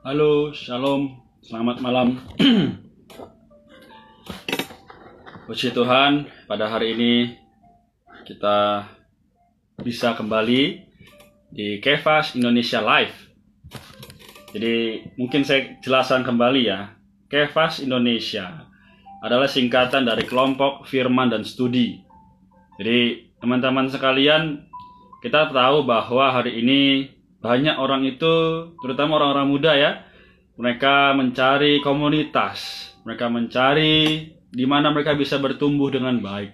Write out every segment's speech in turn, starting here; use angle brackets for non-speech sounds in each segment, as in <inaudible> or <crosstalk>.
Halo, shalom, selamat malam. <clears throat> Puji Tuhan, pada hari ini kita bisa kembali di Kefas Indonesia Live. Jadi mungkin saya jelaskan kembali ya. Kefas Indonesia adalah singkatan dari kelompok firman dan studi. Jadi teman-teman sekalian, kita tahu bahwa hari ini banyak orang itu, terutama orang-orang muda ya, mereka mencari komunitas, mereka mencari di mana mereka bisa bertumbuh dengan baik.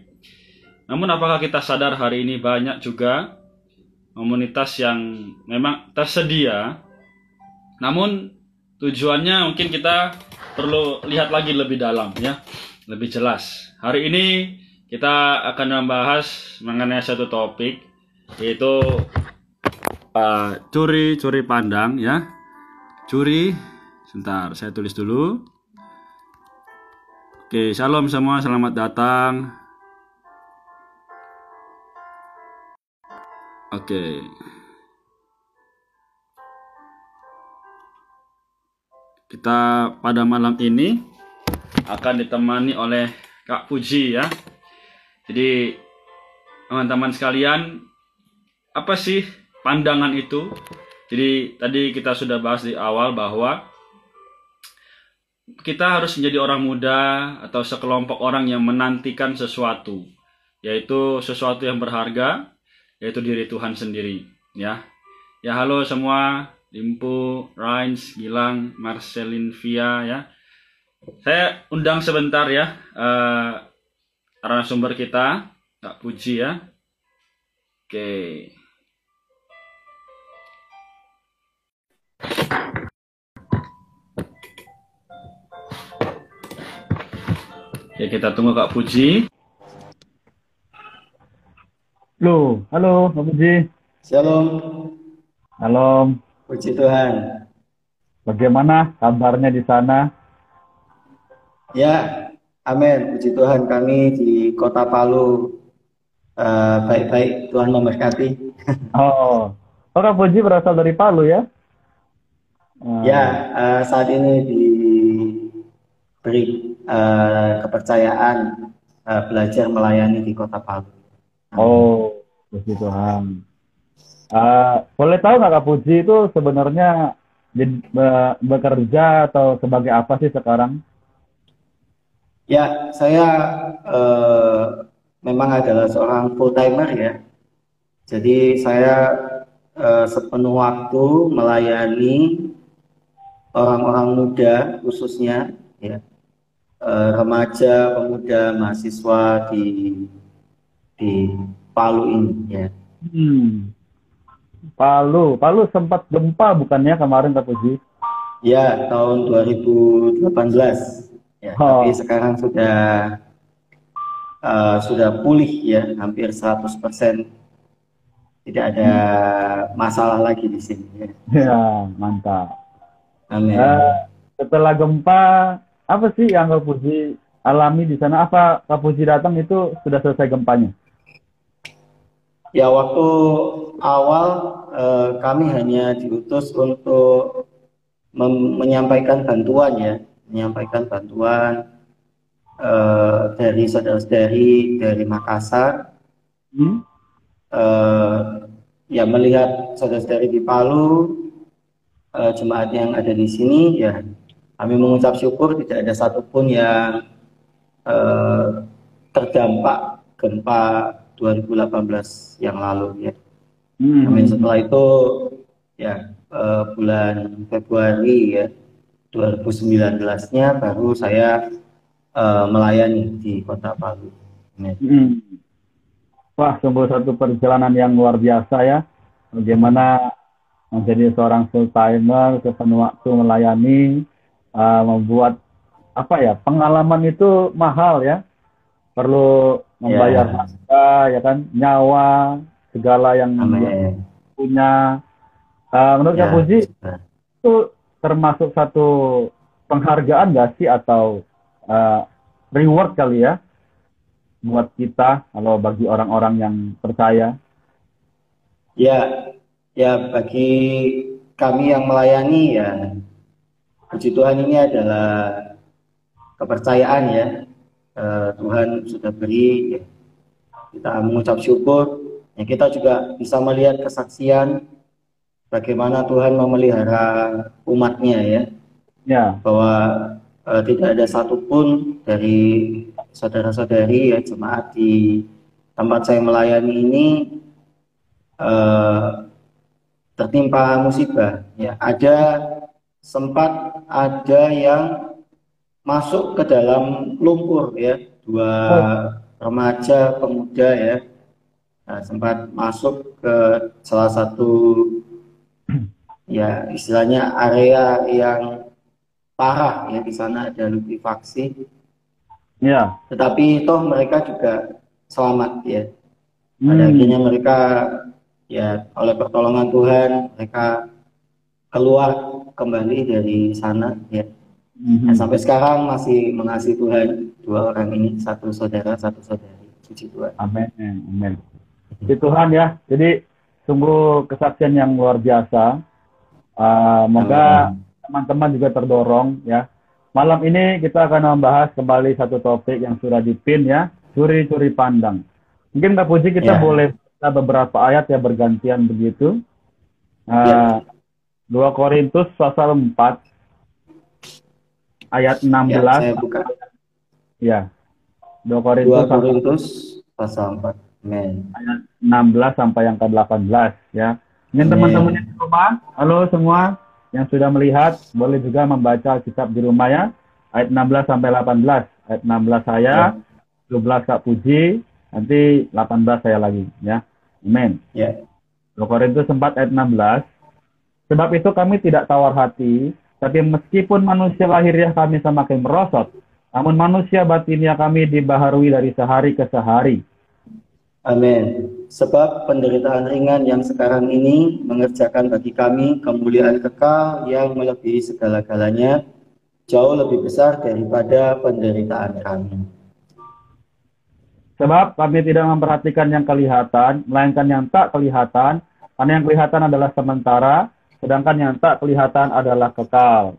Namun apakah kita sadar hari ini banyak juga komunitas yang memang tersedia, namun tujuannya mungkin kita perlu lihat lagi lebih dalam ya, lebih jelas. Hari ini kita akan membahas mengenai satu topik yaitu curi curi pandang ya. Curi sebentar saya tulis dulu. Oke shalom semua selamat datang. Oke. Kita pada malam ini akan ditemani oleh Kak Puji ya. Jadi teman-teman sekalian apa sih pandangan itu. Jadi tadi kita sudah bahas di awal bahwa kita harus menjadi orang muda atau sekelompok orang yang menantikan sesuatu, yaitu sesuatu yang berharga, yaitu diri Tuhan sendiri, ya. Ya halo semua, Limpu, Rains, Gilang, Marcelin Via, ya. Saya undang sebentar ya uh, sumber kita, Kak Puji ya. Oke. Okay. Ya kita tunggu Kak Puji. Halo, halo Kak Puji. Shalom. Halo. Puji Tuhan. Bagaimana kabarnya di sana? Ya, amin. Puji Tuhan kami di Kota Palu uh, baik-baik. Tuhan memberkati. <laughs> oh, oh Kak Puji berasal dari Palu ya? Ya, uh, saat ini diberi uh, kepercayaan uh, belajar melayani di Kota Palu. Oh, puji Tuhan. Uh, boleh tahu nggak Kak Puji itu sebenarnya bekerja atau sebagai apa sih sekarang? Ya, saya uh, memang adalah seorang full timer ya. Jadi saya uh, sepenuh waktu melayani orang-orang muda khususnya ya remaja, pemuda, mahasiswa di di Palu ini ya. Hmm. Palu, Palu sempat gempa bukannya kemarin Kak Puji? Ya, tahun 2018. Ya, oh. tapi sekarang sudah uh, sudah pulih ya, hampir 100%. Tidak ada hmm. masalah lagi di sini ya. Ya, mantap. Amin. Uh, setelah gempa apa sih yang Kak Puji alami di sana? Apa Kak Puji datang itu sudah selesai gempanya? Ya waktu awal eh, kami hanya diutus untuk menyampaikan bantuan ya, menyampaikan bantuan eh, dari saudara-saudari dari Makassar. Hmm? Eh, ya melihat saudara-saudari di Palu, eh, jemaat yang ada di sini ya kami mengucap syukur tidak ada satupun yang eh, terdampak gempa 2018 yang lalu ya. Hmm. Amin. Setelah itu ya eh, bulan Februari ya 2019-nya baru saya eh, melayani di Kota Palu. Hmm. Wah, sungguh satu perjalanan yang luar biasa ya. Bagaimana menjadi seorang full timer sepenuh waktu melayani uh, membuat apa ya pengalaman itu mahal ya. Perlu membayar yeah. harga ya kan nyawa segala yang punya. Uh, menurut yeah. Puji itu termasuk satu penghargaan gak sih? Atau uh, reward kali ya buat kita kalau bagi orang-orang yang percaya? Ya ya bagi kami yang melayani ya puji Tuhan ini adalah kepercayaan ya. Uh, Tuhan sudah beri ya. kita mengucap syukur. Ya kita juga bisa melihat kesaksian bagaimana Tuhan memelihara umatnya ya. Ya. Bahwa uh, tidak ada satupun dari saudara-saudari ya jemaat di tempat saya melayani ini uh, tertimpa musibah. Ya ada sempat ada yang masuk ke dalam lumpur ya. Dua remaja pemuda ya. Nah, sempat masuk ke salah satu ya istilahnya area yang parah ya. Di sana ada likuifaksi ya. Tetapi toh mereka juga selamat ya. Pada hmm. akhirnya mereka ya oleh pertolongan Tuhan mereka keluar kembali dari sana ya Mm-hmm. Nah, sampai sekarang masih mengasihi Tuhan dua orang ini satu saudara satu saudari puji Tuhan. Amin. Amin. Puji Tuhan ya. Jadi sungguh kesaksian yang luar biasa. Uh, moga teman-teman juga terdorong ya. Malam ini kita akan membahas kembali satu topik yang sudah dipin ya, curi-curi pandang. Mungkin Kak Puji kita yeah. boleh beberapa ayat ya bergantian begitu. Uh, yeah. 2 Korintus pasal 4 ayat 16 ya, saya buka. ya. 2 Korintus, 2 Korintus pasal 4 Amen. ayat 16 sampai yang ke-18 ya. Ini teman-teman yang di rumah halo semua yang sudah melihat boleh juga membaca kitab di rumah ya. Ayat 16 sampai 18 ayat 16 saya ya. 12 Kak Puji nanti 18 saya lagi ya. Amin. Ya. 2 Korintus 4 ayat 16 sebab itu kami tidak tawar hati tapi meskipun manusia lahiriah kami semakin merosot, namun manusia batinnya kami dibaharui dari sehari ke sehari. Amin. Sebab penderitaan ringan yang sekarang ini mengerjakan bagi kami kemuliaan kekal yang melebihi segala-galanya, jauh lebih besar daripada penderitaan kami. Sebab kami tidak memperhatikan yang kelihatan, melainkan yang tak kelihatan, karena yang kelihatan adalah sementara, sedangkan yang tak kelihatan adalah kekal.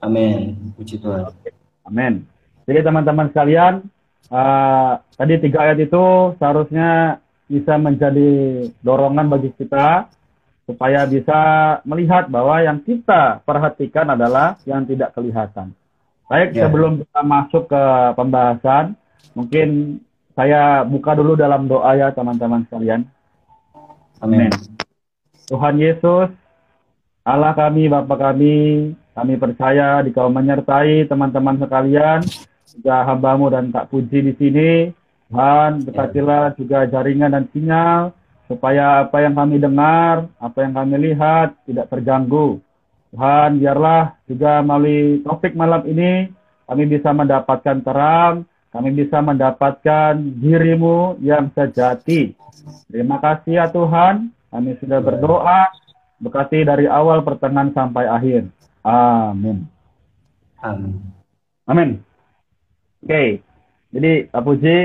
Amin. Puji Tuhan. Amin. Jadi teman-teman sekalian, uh, tadi tiga ayat itu seharusnya bisa menjadi dorongan bagi kita supaya bisa melihat bahwa yang kita perhatikan adalah yang tidak kelihatan. Baik, ya. sebelum kita masuk ke pembahasan, mungkin saya buka dulu dalam doa ya teman-teman sekalian. Amin. Tuhan Yesus, Allah kami, Bapa kami, kami percaya di kau menyertai teman-teman sekalian, juga hambamu dan tak puji di sini. Tuhan, berkatilah juga jaringan dan sinyal, supaya apa yang kami dengar, apa yang kami lihat, tidak terganggu. Tuhan, biarlah juga melalui topik malam ini, kami bisa mendapatkan terang, kami bisa mendapatkan dirimu yang sejati. Terima kasih ya Tuhan, kami sudah berdoa Berkati dari awal pertengahan sampai akhir. Amin. Amin. Amin. Oke. Okay. Jadi Pak Puji,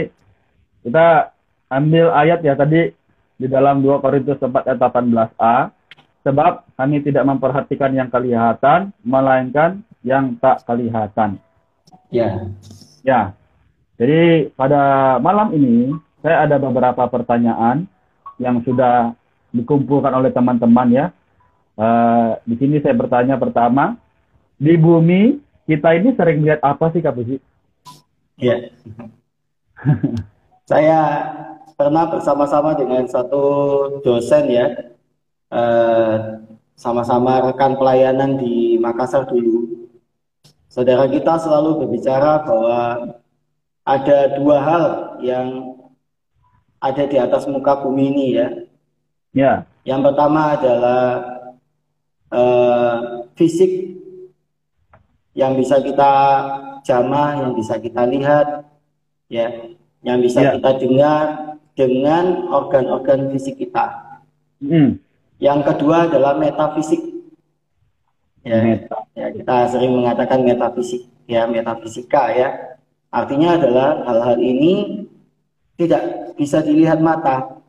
kita ambil ayat ya tadi di dalam 2 Korintus 4 ayat 18a. Sebab kami tidak memperhatikan yang kelihatan, melainkan yang tak kelihatan. Ya. Ya. Jadi pada malam ini saya ada beberapa pertanyaan yang sudah dikumpulkan oleh teman-teman ya Uh, di sini saya bertanya pertama, di bumi kita ini sering melihat apa sih Kak Puji? Iya. <laughs> saya pernah bersama-sama dengan satu dosen ya, uh, sama-sama rekan pelayanan di Makassar dulu. Saudara kita selalu berbicara bahwa ada dua hal yang ada di atas muka bumi ini ya. Ya. Yang pertama adalah uh, fisik yang bisa kita jamah, yang bisa kita lihat, ya, yang bisa yeah. kita dengar dengan organ-organ fisik kita. Mm. Yang kedua adalah metafisik. Ya, Meta. ya, kita sering mengatakan metafisik, ya, metafisika, ya. Artinya adalah hal-hal ini tidak bisa dilihat mata,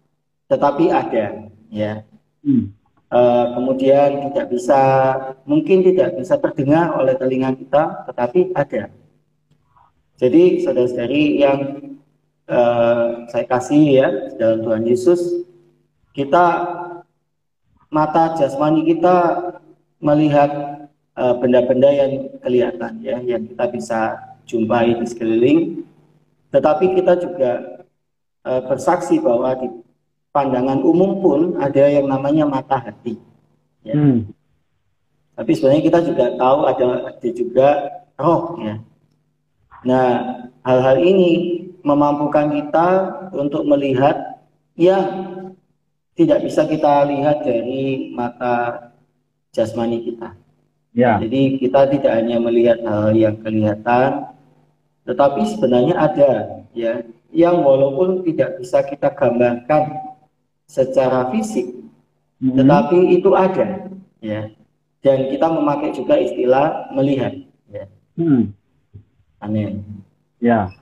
tetapi ada, ya. Mm. Uh, kemudian tidak bisa mungkin tidak bisa terdengar oleh telinga kita, tetapi ada. Jadi saudara-saudari yang uh, saya kasih ya dalam Tuhan Yesus, kita mata jasmani kita melihat eh, benda-benda uh, yang kelihatan ya, yang kita bisa jumpai di sekeliling. Tetapi kita juga uh, bersaksi bahwa di pandangan umum pun ada yang namanya mata hati. Ya. Hmm. Tapi sebenarnya kita juga tahu ada, ada juga roh ya. Nah, hal-hal ini memampukan kita untuk melihat yang tidak bisa kita lihat dari mata jasmani kita. Ya. Jadi kita tidak hanya melihat hal yang kelihatan, tetapi sebenarnya ada ya yang walaupun tidak bisa kita gambarkan secara fisik, hmm. tetapi itu ada ya. Dan kita memakai juga istilah melihat. Ya. Hmm. Amin. Ya.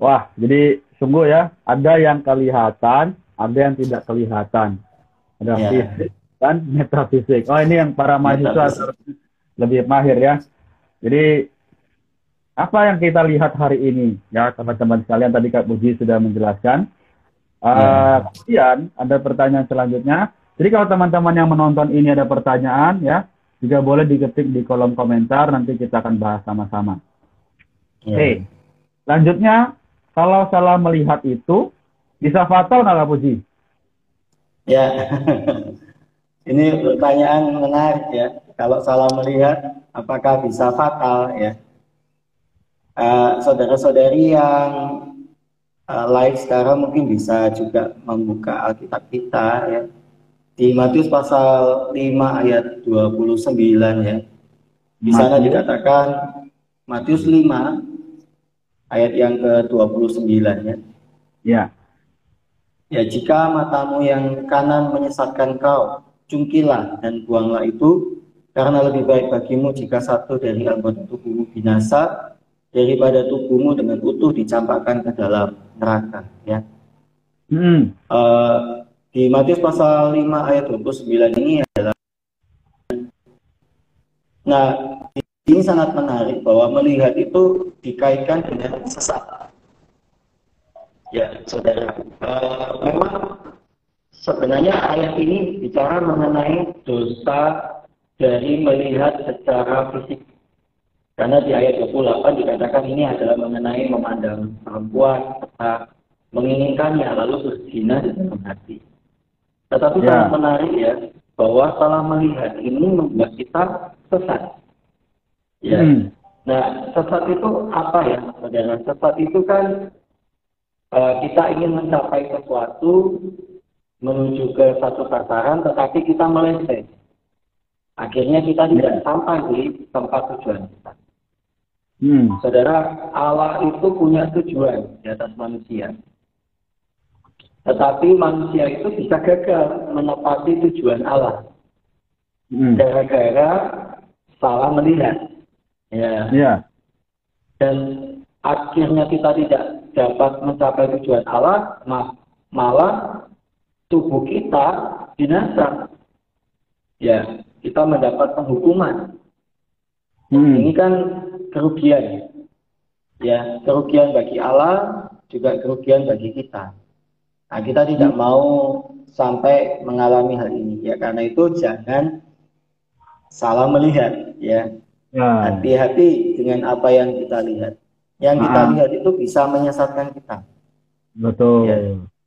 Wah, jadi sungguh ya, ada yang kelihatan, ada yang tidak kelihatan. Ada yeah. fisik dan metafisik. Oh ini yang para mahasiswa lebih mahir ya. Jadi apa yang kita lihat hari ini ya teman-teman sekalian tadi Kak Puji sudah menjelaskan. Uh. Kemudian ada pertanyaan selanjutnya. Jadi kalau teman-teman yang menonton ini ada pertanyaan ya juga boleh diketik di kolom komentar nanti kita akan bahas sama-sama. Yeah. Oke. Okay. Lanjutnya kalau salah melihat itu bisa fatal nggak Puji? Ya, <laughs> ini pertanyaan menarik ya. Kalau salah melihat, apakah bisa fatal ya? Uh, saudara-saudari yang uh, live sekarang mungkin bisa juga membuka Alkitab kita ya. Di Matius pasal 5 ayat 29 ya. Di sana dikatakan Matius 5 ayat yang ke-29 ya. Ya. Ya, jika matamu yang kanan menyesatkan kau, cungkilah dan buanglah itu, karena lebih baik bagimu jika satu dari anggota tubuhmu binasa daripada tubuhmu dengan utuh dicampakkan ke dalam neraka. Ya. Hmm. Uh, di Matius pasal 5 ayat 29 ini adalah Nah, ini sangat menarik bahwa melihat itu dikaitkan dengan sesat Ya, saudara. Uh, memang sebenarnya ayat ini bicara mengenai dosa dari melihat secara fisik. Karena di ayat 28 dikatakan ini adalah mengenai memandang perempuan menginginkannya lalu berzina di dalam hati. Tetapi ya. sangat menarik ya bahwa salah melihat ini membuat kita sesat. Ya. Hmm. Nah, sesat itu apa ya, saudara? Sesat itu kan uh, kita ingin mencapai sesuatu menuju ke satu sasaran tetapi kita melenceng. Akhirnya kita tidak sampai di tempat tujuan kita. Hmm. Saudara, Allah itu punya tujuan di atas manusia. Tetapi manusia itu bisa gagal menepati tujuan Allah. Hmm. Gara-gara salah melihat. Ya. ya. Dan akhirnya kita tidak dapat mencapai tujuan Allah, malah tubuh kita binasa. Ya, kita mendapat penghukuman. Hmm. Ini kan kerugian. Ya, kerugian bagi Allah, juga kerugian bagi kita. Nah, kita tidak mau sampai mengalami hal ini ya karena itu jangan salah melihat ya. ya. Hati-hati dengan apa yang kita lihat. Yang kita ah. lihat itu bisa menyesatkan kita. Betul. Ya.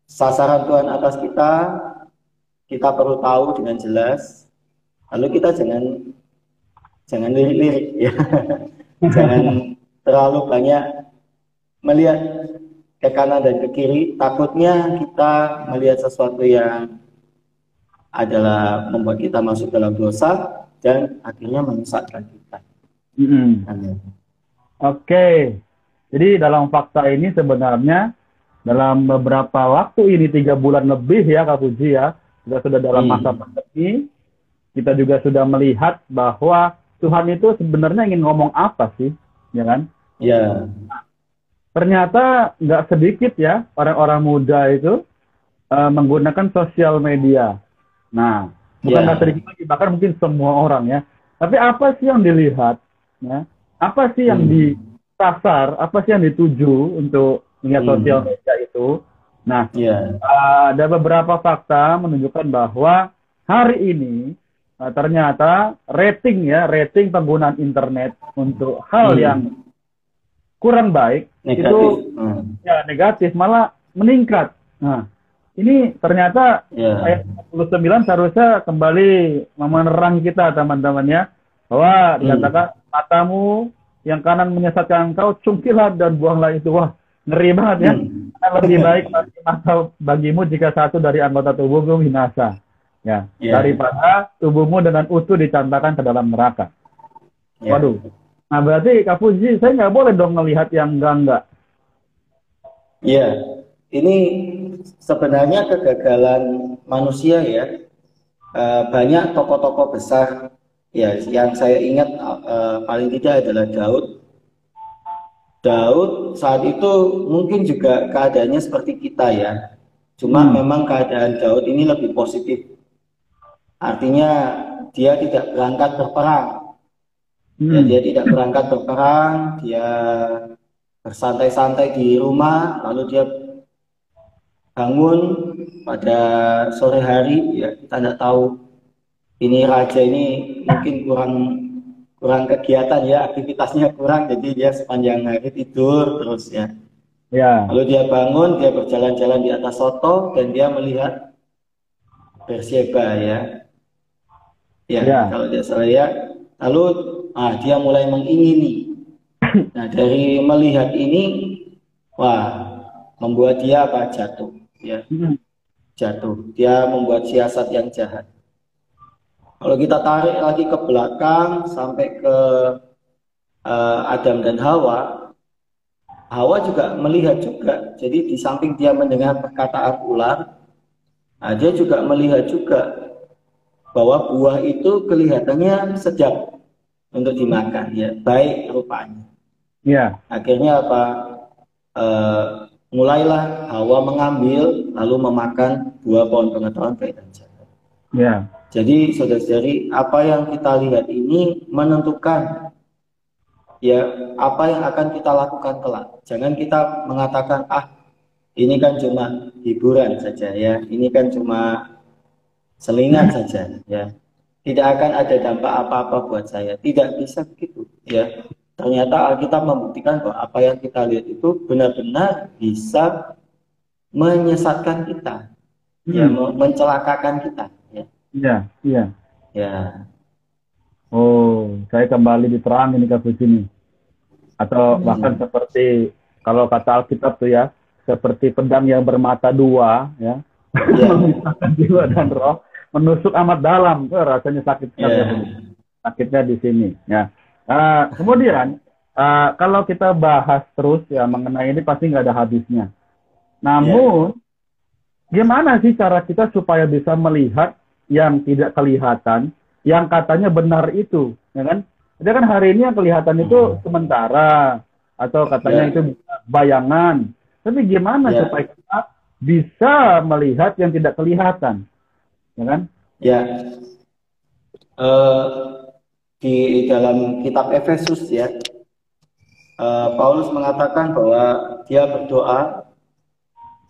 Sasaran Tuhan atas kita, kita perlu tahu dengan jelas. Lalu kita jangan jangan lirik-lirik ya. <laughs> jangan terlalu banyak melihat ke kanan dan ke kiri. Takutnya kita melihat sesuatu yang adalah membuat kita masuk dalam dosa dan akhirnya menyesatkan kita. Mm -hmm. Oke, okay. Jadi dalam fakta ini sebenarnya dalam beberapa waktu ini tiga bulan lebih ya Kak Puji ya kita sudah dalam hmm. masa pandemi kita juga sudah melihat bahwa Tuhan itu sebenarnya ingin ngomong apa sih ya kan? Ya. ternyata nggak sedikit ya orang-orang muda itu uh, menggunakan sosial media. Nah bukan yeah. sedikit lagi bahkan mungkin semua orang ya tapi apa sih yang dilihat ya apa sih yang hmm. disasar apa sih yang dituju untuk melihat hmm. sosial media itu nah yeah. uh, ada beberapa fakta menunjukkan bahwa hari ini uh, ternyata rating ya rating penggunaan internet untuk hal hmm. yang kurang baik negatif. itu hmm. ya negatif malah meningkat nah ini ternyata yeah. ayat 49 seharusnya kembali menerang kita teman-teman ya bahwa hmm. dikatakan matamu yang kanan menyesatkan engkau cungkilah dan buanglah itu wah ngeri banget ya hmm. Lebih baik mata bagimu jika satu dari anggota tubuhmu binasa ya yeah. daripada tubuhmu dengan utuh dicantakan ke dalam neraka yeah. waduh nah berarti Kak Fuji saya nggak boleh dong melihat yang enggak enggak iya yeah. ini sebenarnya kegagalan manusia ya uh, banyak tokoh-tokoh besar ya yang saya ingat uh, paling tidak adalah Daud Daud saat itu mungkin juga keadaannya seperti kita ya cuma hmm. memang keadaan Daud ini lebih positif artinya dia tidak berangkat berperang. Ya, hmm. ya, dia tidak berangkat berperang dia bersantai-santai di rumah lalu dia bangun pada sore hari. Ya kita tidak tahu ini raja ini mungkin kurang kurang kegiatan ya aktivitasnya kurang jadi dia sepanjang hari tidur terus ya. Ya. Lalu dia bangun dia berjalan-jalan di atas soto dan dia melihat Berseba ya ya, ya. kalau dia salah ya. Lalu ah dia mulai mengingini. <coughs> Nah dari melihat ini wah membuat dia apa? Jatuh ya. Hmm. jatuh. Dia membuat siasat yang jahat. Kalau kita tarik lagi ke belakang sampai ke uh, Adam dan Hawa Hawa juga melihat juga. Jadi di samping dia mendengar perkataan ular nah, dia juga melihat juga bahwa buah itu kelihatannya sedap untuk dimakan ya baik rupanya ya akhirnya apa uh, mulailah Hawa mengambil lalu memakan buah pohon pengetahuan baik dan jahat. Ya. Jadi saudara-saudari, apa yang kita lihat ini menentukan ya apa yang akan kita lakukan kelak. Jangan kita mengatakan ah ini kan cuma hiburan saja ya, ini kan cuma selingan saja ya. Tidak akan ada dampak apa-apa buat saya. Tidak bisa begitu ya ternyata Alkitab membuktikan bahwa apa yang kita lihat itu benar-benar bisa menyesatkan kita, ya, hmm. ya, mencelakakan kita. Ya, iya, iya. Ya. Oh, saya kembali diterang ini kasus ini. Atau hmm. bahkan seperti kalau kata Alkitab tuh ya, seperti pedang yang bermata dua, ya, ya. <laughs> memisahkan jiwa dan roh, menusuk amat dalam, oh, rasanya sakit sekali. Ya. Sakitnya di sini, ya. Uh, kemudian uh, kalau kita bahas terus ya mengenai ini pasti nggak ada habisnya. Namun yeah. gimana sih cara kita supaya bisa melihat yang tidak kelihatan, yang katanya benar itu, ya kan? Jadi kan hari ini yang kelihatan itu hmm. sementara atau katanya yeah. itu bayangan. Tapi gimana yeah. supaya kita bisa melihat yang tidak kelihatan, ya kan? Ya. Uh, di dalam kitab Efesus ya uh, Paulus mengatakan bahwa dia berdoa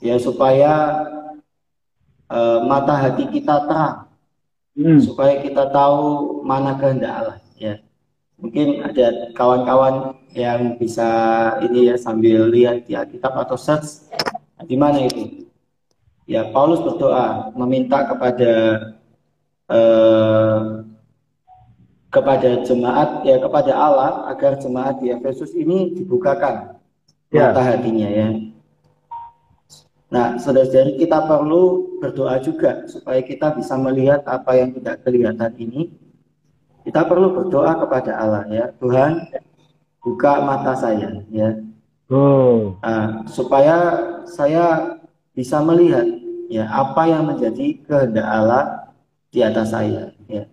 ya supaya uh, mata hati kita terang hmm. supaya kita tahu mana kehendak Allah ya mungkin ada kawan-kawan yang bisa ini ya sambil lihat di Alkitab atau search di mana itu ya Paulus berdoa meminta kepada uh, kepada jemaat ya kepada Allah agar jemaat di Efesus ini dibukakan ya. mata hatinya ya. Nah, saudara-saudari kita perlu berdoa juga supaya kita bisa melihat apa yang tidak kelihatan ini. Kita perlu berdoa kepada Allah ya, Tuhan buka mata saya ya. Oh. Nah, supaya saya bisa melihat ya apa yang menjadi kehendak Allah di atas saya ya.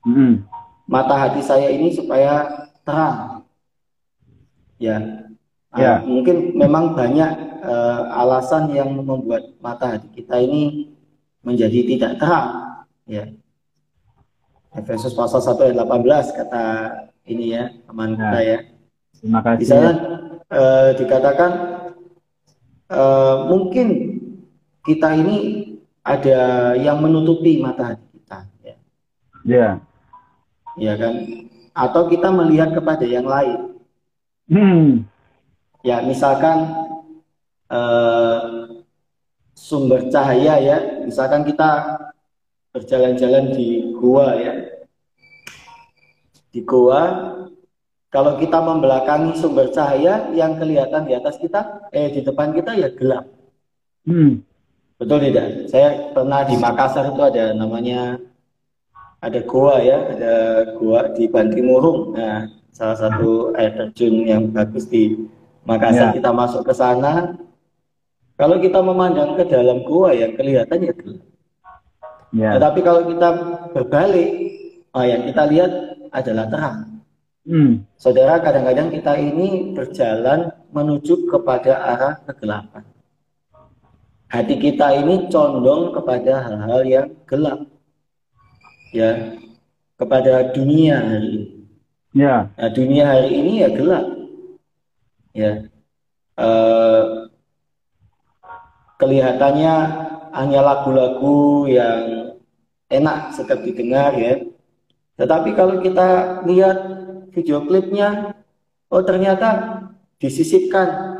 Hmm mata hati saya ini supaya terang. Ya, ah, ya. Uh, mungkin memang banyak uh, alasan yang membuat mata hati kita ini menjadi tidak terang. Ya, Efesus pasal 1 ayat 18 kata ini ya teman kita ya. Terima kasih. Di sana eh, dikatakan eh, mungkin kita ini ada yang menutupi mata hati kita ya. Ya. Ya kan? Atau kita melihat kepada yang lain. Hmm. Ya, misalkan eh, sumber cahaya ya, misalkan kita berjalan-jalan di gua ya. Di gua kalau kita membelakangi sumber cahaya yang kelihatan di atas kita, eh di depan kita ya gelap. Hmm. Betul tidak? Saya pernah di Makassar itu ada namanya ada gua ya, ada gua di Bantimurung. Nah, salah satu air terjun yang bagus di Makassar. Ya. Kita masuk ke sana. Kalau kita memandang ke dalam gua ya kelihatan ya gelap. Ya. Tetapi kalau kita berbalik, oh, yang kita lihat adalah terang. Hmm. Saudara, kadang-kadang kita ini berjalan menuju kepada arah kegelapan. Hati kita ini condong kepada hal-hal yang gelap. Ya, kepada dunia hari ini. Ya. Nah, dunia hari ini ya gelap. Ya. Eh, kelihatannya hanya lagu-lagu yang enak sedap didengar ya. Tetapi kalau kita lihat video klipnya, oh ternyata disisipkan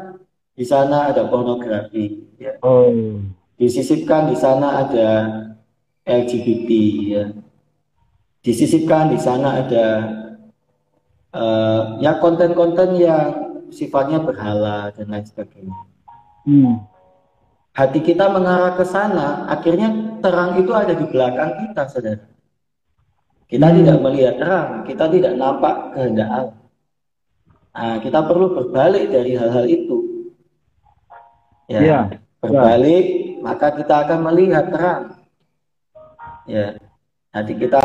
di sana ada pornografi, ya. Oh. disisipkan di sana ada LGBT, ya. disisipkan di sana ada eh, ya konten-konten yang sifatnya berhala dan lain sebagainya. Hmm. Hati kita mengarah ke sana, akhirnya terang itu ada di belakang kita, saudara. Kita Hmm. tidak melihat terang, kita tidak nampak kehendak Allah. Nah, kita perlu berbalik dari hal-hal itu. Ya, Iya. berbalik, maka kita akan melihat terang. Ya, hati kita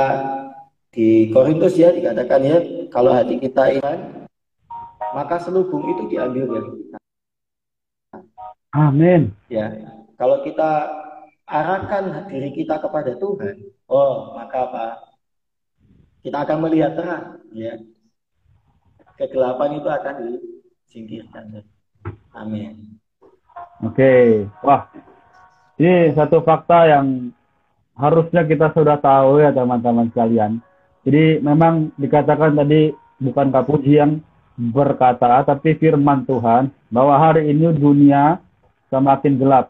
di Korintus ya dikatakan ya, kalau hati kita iman, maka selubung itu diambil dari kita. Amin. Ya, kalau kita arahkan diri kita kepada Tuhan, oh maka apa? Kita akan melihat terang, ya. Kegelapan itu akan disingkirkan. Amin. Oke. Wah. Ini satu fakta yang harusnya kita sudah tahu ya teman-teman sekalian. Jadi memang dikatakan tadi bukan Kapuji yang berkata, tapi firman Tuhan bahwa hari ini dunia semakin gelap.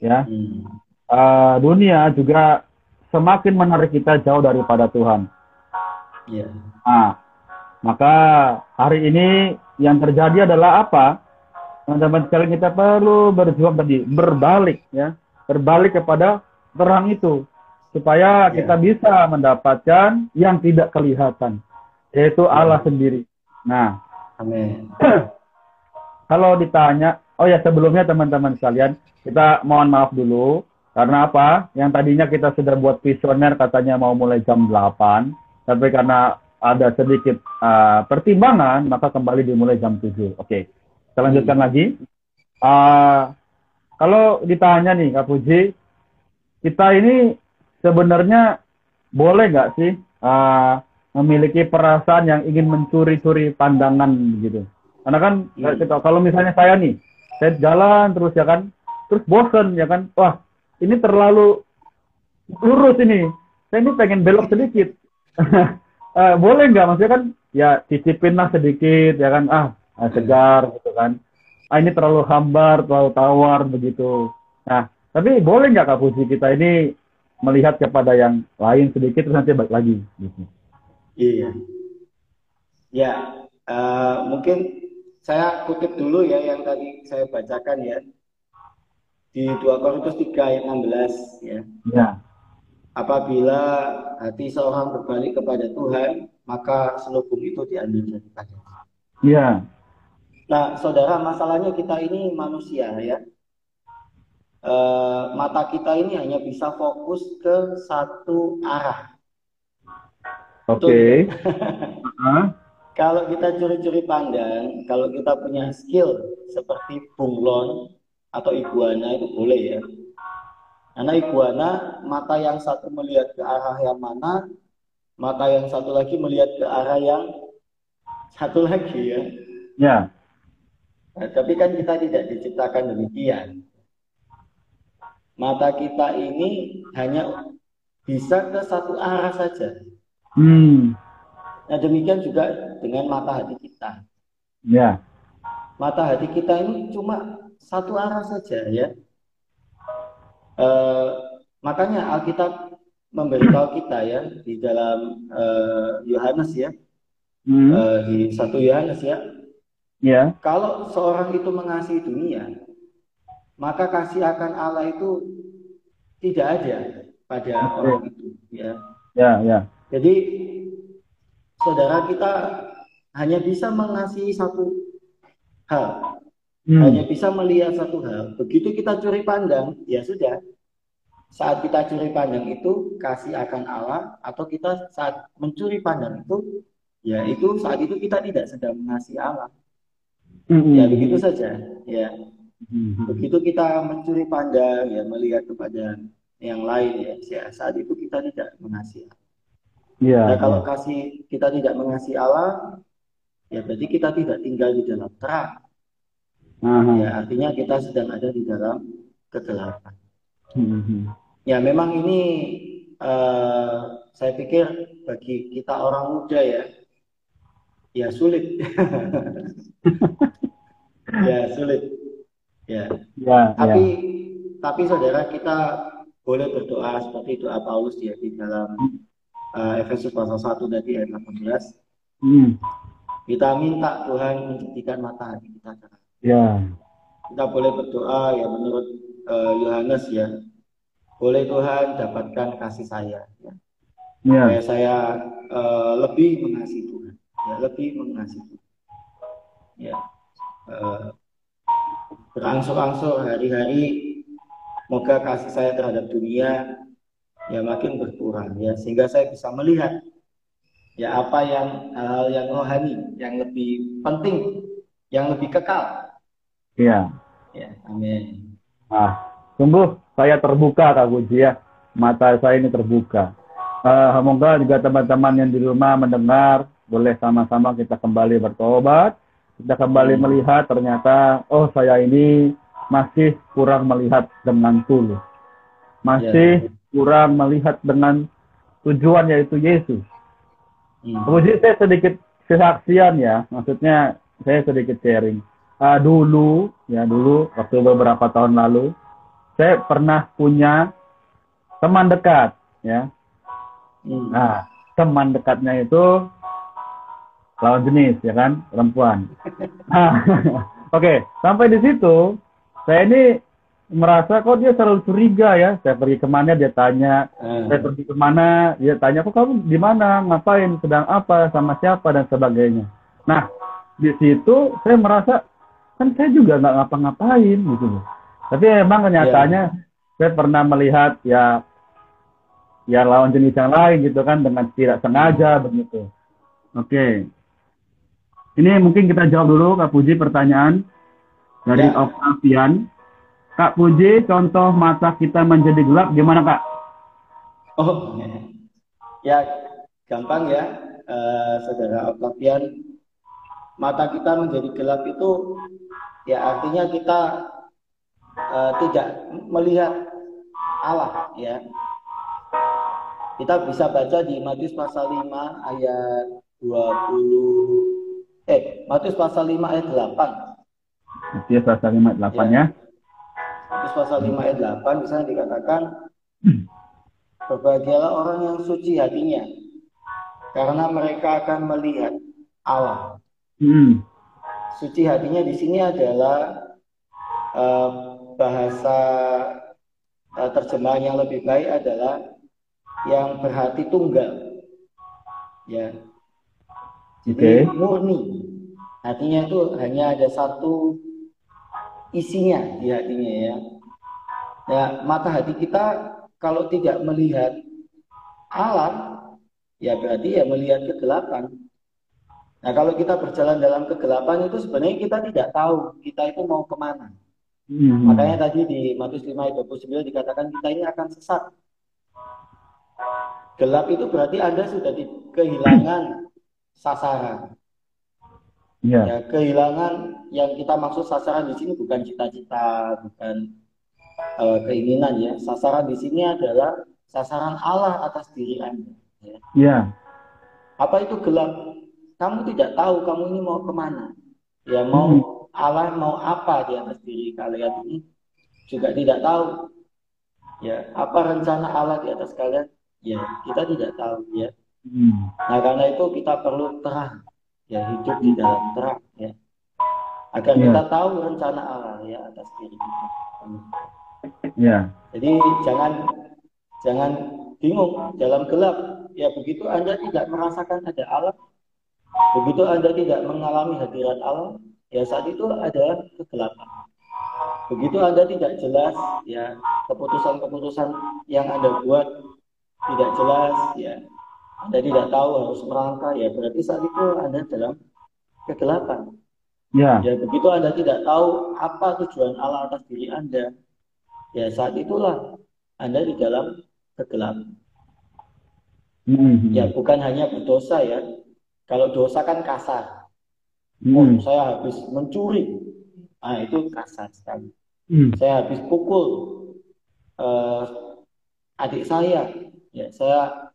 Ya, Hmm. Eh, dunia juga semakin menarik kita jauh daripada Tuhan. Ya. Nah, maka hari ini yang terjadi adalah apa? Teman-teman sekalian kita perlu berjuang tadi, berbalik ya, berbalik kepada terang itu supaya Ya. kita bisa mendapatkan yang tidak kelihatan, yaitu Allah sendiri. Nah, Amin. <clears throat> kalau ditanya, oh ya sebelumnya teman-teman sekalian, kita mohon maaf dulu karena apa? Yang tadinya kita sudah buat visioner katanya mau mulai jam 8, tapi karena ada sedikit uh, pertimbangan, maka kembali dimulai jam 7. Oke, kita lanjutkan lagi. Uh, kalau ditanya nih Kak Puji, kita ini sebenarnya boleh nggak sih uh, memiliki perasaan yang ingin mencuri-curi pandangan gitu? Karena kan Hmm. kita, kalau misalnya saya nih, saya jalan terus ya kan, terus bosen ya kan, wah ini terlalu lurus ini, saya ini pengen belok sedikit. Eh, <laughs> boleh nggak? Maksudnya kan ya cicipin lah sedikit ya kan, ah ah, segar gitu kan. Ah ini terlalu hambar, terlalu tawar begitu. Nah, tapi boleh nggak Kak Puji kita ini melihat kepada yang lain sedikit terus nanti balik lagi gitu. Iya. Ya, eh, mungkin saya kutip dulu ya yang tadi saya bacakan ya. Di 2 Korintus 3 ayat 16 ya. Ya. Apabila hati seorang berbalik kepada Tuhan, maka selubung itu diambil daripada. Iya. Nah, saudara, masalahnya kita ini manusia ya. Eh, mata kita ini hanya bisa fokus ke satu arah. Oke. Hah? <laughs> Kalau kita curi-curi pandang, kalau kita punya skill seperti bunglon atau iguana itu boleh ya. Karena iguana mata yang satu melihat ke arah yang mana, mata yang satu lagi melihat ke arah yang satu lagi ya. Ya. Nah, tapi kan kita tidak diciptakan demikian. Mata kita ini hanya bisa ke satu arah saja. Hmm. Nah demikian juga dengan mata hati kita. Ya. Mata hati kita ini cuma satu arah saja ya. E, makanya Alkitab memberitahu kita ya di dalam eh, Yohanes ya hmm. e, di satu Yohanes ya. Ya. Kalau seorang itu mengasihi dunia, maka kasih akan Allah itu tidak ada pada okay. orang itu ya. Ya, ya. Jadi saudara kita hanya bisa mengasihi satu hal, hmm. hanya bisa melihat satu hal. Begitu kita curi pandang, ya sudah. Saat kita curi pandang itu kasih akan Allah, atau kita saat mencuri pandang itu, ya itu saat itu kita tidak sedang mengasihi Allah. Hmm. Ya begitu saja. Ya. Hmm. Begitu kita mencuri pandang, ya melihat kepada yang lain, ya saat itu kita tidak mengasihi Allah. Ya, nah, kalau ya. kasih kita tidak mengasihi Allah, ya berarti kita tidak tinggal di dalam terang. Aha. Ya artinya kita sedang ada di dalam kegelapan. Hmm. Ya memang ini uh, saya pikir bagi kita orang muda ya, ya sulit. <laughs> ya sulit. Ya. ya tapi ya. tapi saudara kita boleh berdoa seperti doa Paulus ya di dalam uh, Efesus pasal 1 dari ayat 18. Hmm. Kita minta Tuhan menjadikan mata hati kita. Ya. Kita boleh berdoa ya menurut uh, Yohanes ya. Boleh Tuhan dapatkan kasih saya ya. ya. Supaya saya uh, lebih mengasihi Tuhan. Ya, lebih mengasihi. Ya. Uh, berangsur-angsur hari-hari. Moga kasih saya terhadap dunia ya makin berkurang ya sehingga saya bisa melihat ya apa yang hal-hal yang rohani yang lebih penting yang lebih kekal. Ya ya amin. Ah sungguh saya terbuka kak Puji ya. Mata saya ini terbuka. Uh, semoga juga teman-teman yang di rumah mendengar boleh sama-sama kita kembali bertobat kita kembali hmm. melihat ternyata oh saya ini masih kurang melihat dengan tulus masih ya kurang melihat dengan tujuan yaitu Yesus. Hmm. Kemudian saya sedikit kesaksian ya, maksudnya saya sedikit sharing. Uh, dulu ya dulu waktu beberapa tahun lalu saya pernah punya teman dekat ya. Hmm. Nah teman dekatnya itu lawan jenis ya kan perempuan. Nah, <laughs> Oke okay, sampai di situ saya ini merasa kok dia selalu curiga ya. Saya pergi ke mana dia tanya, hmm. saya pergi ke mana dia tanya, kok kamu di mana, ngapain, sedang apa, sama siapa dan sebagainya. Nah di situ saya merasa kan saya juga nggak ngapa-ngapain gitu loh. Tapi emang kenyataannya yeah. saya pernah melihat ya ya lawan jenis yang lain gitu kan dengan tidak sengaja begitu. Oke. Okay. Ini mungkin kita jawab dulu Kak Puji pertanyaan dari yeah. Octavian. Kak Puji, contoh mata kita menjadi gelap gimana Kak? Oh, ya gampang ya, uh, saudara Octavian. Mata kita menjadi gelap itu ya artinya kita uh, tidak melihat Allah ya. Kita bisa baca di Matius pasal 5 ayat 20 eh Matius pasal 5 ayat 8. Matius pasal 5 ayat 8 ya. ya Matius pasal 5 ayat 8 misalnya dikatakan Berbahagialah orang yang suci hatinya karena mereka akan melihat Allah. Hmm. Suci hatinya di sini adalah uh, bahasa uh, terjemahan yang lebih baik adalah yang berhati tunggal. Ya. Jadi okay. murni. Hatinya itu hanya ada satu isinya di hatinya ya. Ya, mata hati kita kalau tidak melihat alam, ya berarti ya melihat kegelapan. Nah, kalau kita berjalan dalam kegelapan itu sebenarnya kita tidak tahu kita itu mau ke mana. Hmm. Makanya tadi di Matius 5 ayat 29 dikatakan kita ini akan sesat. gelap itu berarti Anda sudah di, kehilangan sasaran. Ya. Ya, kehilangan yang kita maksud sasaran di sini bukan cita-cita, bukan uh, keinginan ya. Sasaran di sini adalah sasaran Allah atas diri Anda. Ya. ya. Apa itu gelap? Kamu tidak tahu kamu ini mau ke mana. Ya mau hmm. Allah mau apa di atas diri kalian ini juga tidak tahu. Ya apa rencana Allah di atas kalian? Ya kita tidak tahu ya. Hmm. Nah karena itu kita perlu terang ya hidup di dalam terang ya agar ya. kita tahu rencana Allah ya atas diri kita. Ya. Jadi jangan jangan bingung dalam gelap ya begitu anda tidak merasakan ada Allah begitu anda tidak mengalami hadirat Allah ya saat itu ada kegelapan begitu anda tidak jelas ya keputusan-keputusan yang anda buat tidak jelas ya anda tidak tahu harus merangkak ya berarti saat itu Anda dalam kegelapan. Ya. Ya begitu Anda tidak tahu apa tujuan Allah atas diri Anda, ya saat itulah Anda di dalam kegelapan. Mm-hmm. Ya bukan hanya berdosa ya. Kalau dosa kan kasar. Mm. Oh, saya habis mencuri. Ah itu kasar sekali. Mm. Saya habis pukul uh, adik saya. Ya saya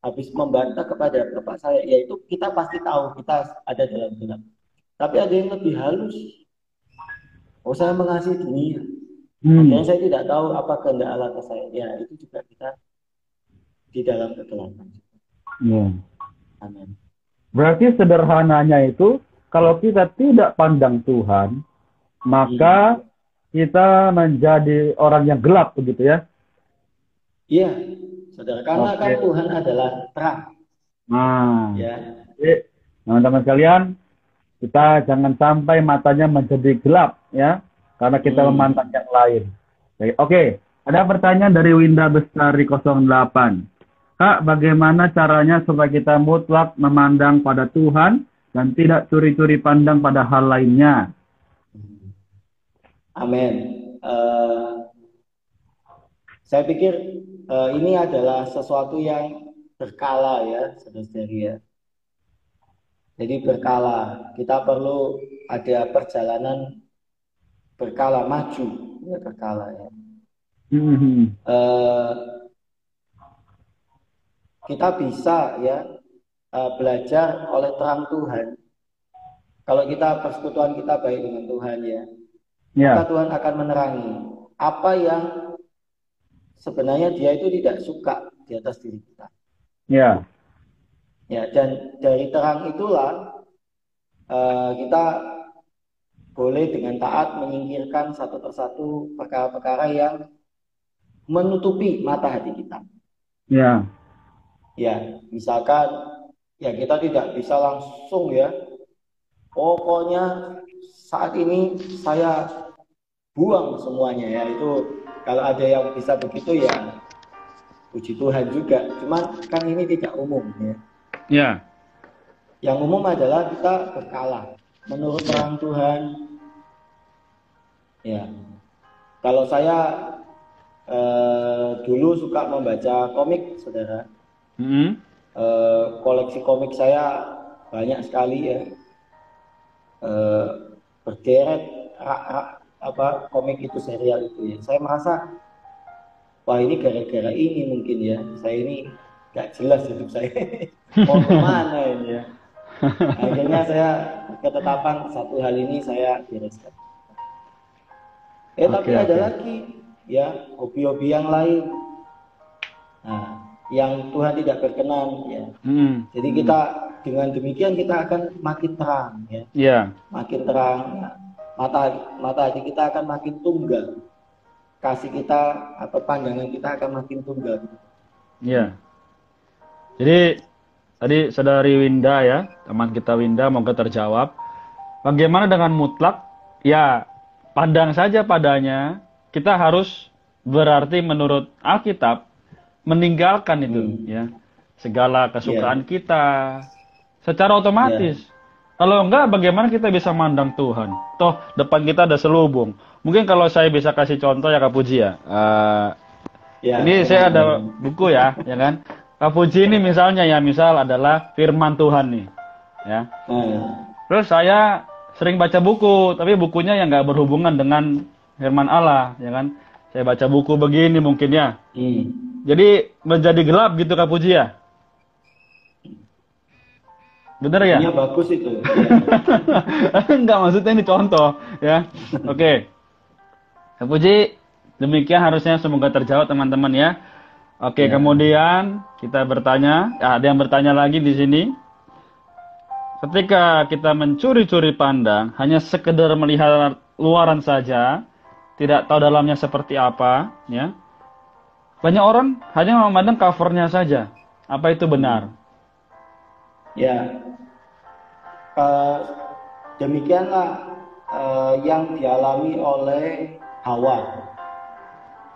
habis membantah kepada bapak saya, yaitu kita pasti tahu kita ada dalam gelap. Tapi ada yang lebih halus. Oh saya mengasihi dunia. Hmm. Dan saya tidak tahu apa kehendak Allah ke saya. Ya itu juga kita di dalam kegelapan. Ya. Amin. Berarti sederhananya itu kalau kita tidak pandang Tuhan, maka hmm. kita menjadi orang yang gelap begitu ya? Iya, saudara. Karena okay. kan Tuhan adalah terang. Nah, ya. teman-teman sekalian, kita jangan sampai matanya menjadi gelap ya, karena kita hmm. memandang yang lain. Oke, okay. ada pertanyaan dari Winda Bestari 08. Kak, bagaimana caranya supaya kita mutlak memandang pada Tuhan dan tidak curi-curi pandang pada hal lainnya? Amin. Uh, saya pikir uh, ini adalah sesuatu yang berkala ya, saudara-saudari ya. Jadi berkala, kita perlu ada perjalanan berkala maju, ya berkala ya. Mm-hmm. Uh, kita bisa ya uh, belajar oleh terang Tuhan. Kalau kita persekutuan kita baik dengan Tuhan ya, yeah. maka Tuhan akan menerangi apa yang sebenarnya dia itu tidak suka di atas diri kita. Ya. Ya, dan dari terang itulah uh, kita boleh dengan taat menyingkirkan satu persatu perkara-perkara yang menutupi mata hati kita. Ya. Ya, misalkan ya kita tidak bisa langsung ya. Pokoknya saat ini saya buang semuanya ya itu kalau ada yang bisa begitu ya puji Tuhan juga. Cuman kan ini tidak umum ya. Ya. Yang umum adalah kita berkala menurut terang Tuhan. Ya. Kalau saya eh, dulu suka membaca komik, saudara. Mm -hmm. eh, koleksi komik saya banyak sekali ya. Eh, berderet rak, rak, apa komik itu serial itu ya. Saya merasa wah ini gara-gara ini mungkin ya. Saya ini gak jelas hidup saya. <laughs> Mau ke mana ini ya? Akhirnya saya ketetapan satu hal ini saya bereskan. Eh okay, tapi okay. ada lagi ya hobi-hobi yang lain. Nah yang Tuhan tidak berkenan ya. Hmm. jadi kita dengan demikian kita akan makin terang ya. Yeah. makin terang ya mata mata hati kita akan makin tunggal kasih kita atau pandangan kita akan makin tunggal Iya. Jadi tadi saudari Winda ya, teman kita Winda moga terjawab. Bagaimana dengan mutlak? Ya, pandang saja padanya. Kita harus berarti menurut Alkitab meninggalkan itu hmm. ya. Segala kesukaan yeah. kita secara otomatis. Kalau enggak, bagaimana kita bisa mandang Tuhan? Toh depan kita ada selubung. Mungkin kalau saya bisa kasih contoh ya Kak Puji ya. Uh, ya ini ya, saya ada buku ya, ya kan. Kak Puji ini misalnya ya, misal adalah firman Tuhan nih. Ya. Hmm. Terus saya sering baca buku, tapi bukunya yang nggak berhubungan dengan firman Allah, ya kan? Saya baca buku begini mungkin ya. Hmm. Jadi menjadi gelap gitu Kak Puji ya? Bener ya? Ini bagus itu. <laughs> Enggak maksudnya ini contoh ya. Oke. Kak Puji, demikian harusnya semoga terjawab teman-teman ya. Oke, Ya. kemudian kita bertanya, ya, ada yang bertanya lagi di sini. Ketika kita mencuri-curi pandang, hanya sekedar melihat luaran saja, tidak tahu dalamnya seperti apa, ya. Banyak orang hanya memandang covernya saja. Apa itu benar? Ya, Eh, demikianlah eh, yang dialami oleh Hawa.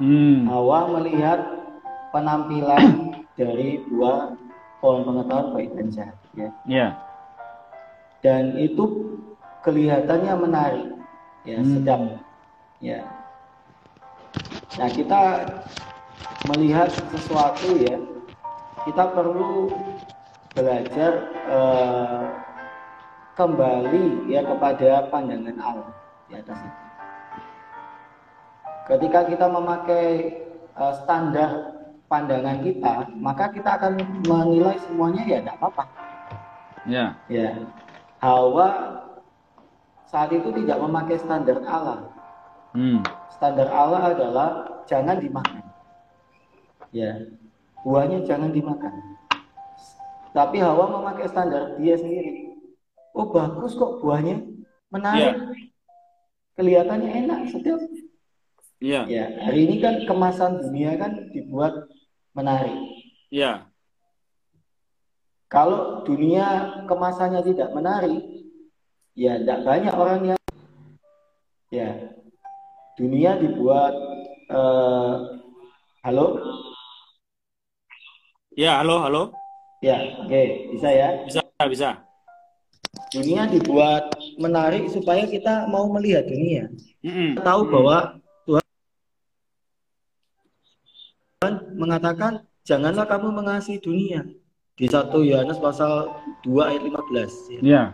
Hmm, Hawa melihat penampilan <coughs> dari dua pohon pengetahuan baik dan jahat, ya. ya. Dan itu kelihatannya menarik, ya, Hmm. sedap, ya. Nah, kita melihat sesuatu ya, kita perlu belajar eh, kembali ya kepada pandangan Allah di atas itu. Ketika kita memakai eh, standar pandangan kita, maka kita akan menilai semuanya ya tidak apa-apa. Ya. Ya, Hawa saat itu tidak memakai standar Allah. Hmm. Standar Allah adalah jangan dimakan. Ya, buahnya jangan dimakan. Tapi Hawa memakai standar dia sendiri. Oh bagus kok buahnya, menarik. Kelihatannya enak, sedap. Iya. Ya, hari ini kan kemasan dunia kan dibuat menarik. Iya. Kalau dunia kemasannya tidak menarik, ya tidak banyak orang yang ya dunia dibuat eh, halo Ya, halo, halo. Ya oke bisa ya Bisa, bisa. dunia dibuat menarik supaya kita mau melihat dunia. Kita tahu bahwa Tuhan mengatakan janganlah kamu mengasihi dunia di 1 Yohanes pasal 2 ayat 15 ya. Ya.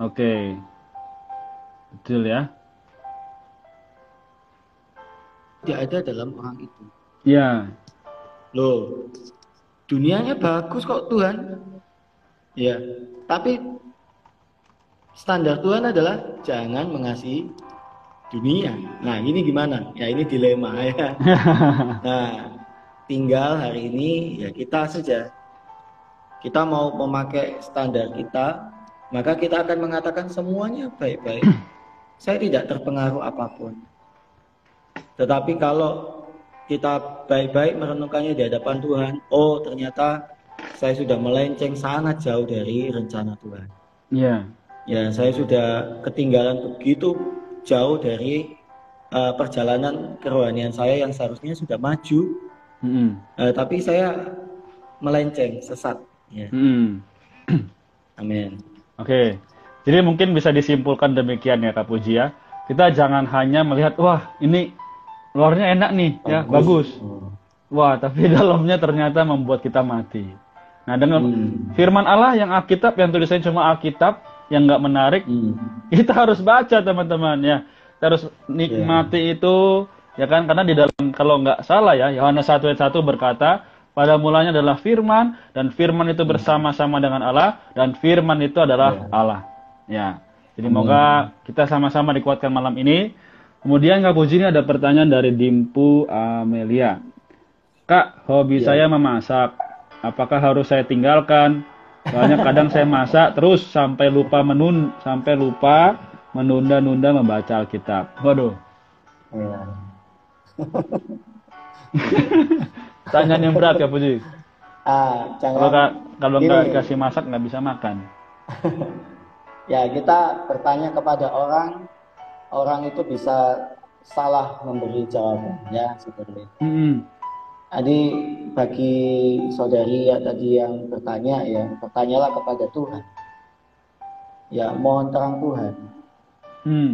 Oke. Betul ya. tidak ada dalam orang itu Ya. Loh, dunianya bagus kok Tuhan. Ya, tapi standar Tuhan adalah jangan mengasihi dunia. Nah, ini gimana? Ya, ini dilema ya. <laughs> Nah, tinggal hari ini ya kita saja. Kita mau memakai standar kita, maka kita akan mengatakan semuanya baik-baik. <clears throat> Saya tidak terpengaruh apa pun. Tetapi kalau kita baik-baik merenungkannya di hadapan Tuhan, oh ternyata saya sudah melenceng sangat jauh dari rencana Tuhan. Ya. Ya, saya sudah ketinggalan begitu jauh dari eh, perjalanan kerohanian saya yang seharusnya sudah maju, Mm-mm. Eh, tapi saya melenceng, sesat. Ya, Mm-mm. amin. Oke. Jadi mungkin bisa disimpulkan demikian ya Kak Puji ya. Kita jangan hanya melihat wah ini luarnya enak nih ya bagus. Oh. Wah tapi <laughs> dalamnya ternyata membuat kita mati. Nah dengan Hmm. firman Allah yang Alkitab yang tulisannya cuma Alkitab yang nggak menarik Hmm. kita harus baca teman-teman ya kita harus nikmati itu ya kan karena di dalam kalau nggak salah ya Yohanes 1 ayat 1 berkata pada mulanya adalah firman dan firman itu bersama-sama dengan Allah dan firman itu adalah Ya. Allah ya jadi moga kita sama-sama dikuatkan malam ini kemudian Kak Puji ini ada pertanyaan dari Dimpu Amelia Kak hobi Ya. saya memasak apakah harus saya tinggalkan Soalnya kadang saya masak terus sampai lupa menun sampai lupa menunda-nunda membaca Alkitab. Waduh, <laughs> Ya. tanyaan yang berat ya Puji. Ah, Kalau nggak kalau nggak dikasih masak nggak bisa makan. <laughs> Ya, kita bertanya kepada orang, orang itu bisa salah memberi jawaban, ya, saudari. Mm-mm. Jadi bagi saudari ya tadi yang bertanya ya, bertanyalah kepada Tuhan. Ya, mohon terang Tuhan. Hmm.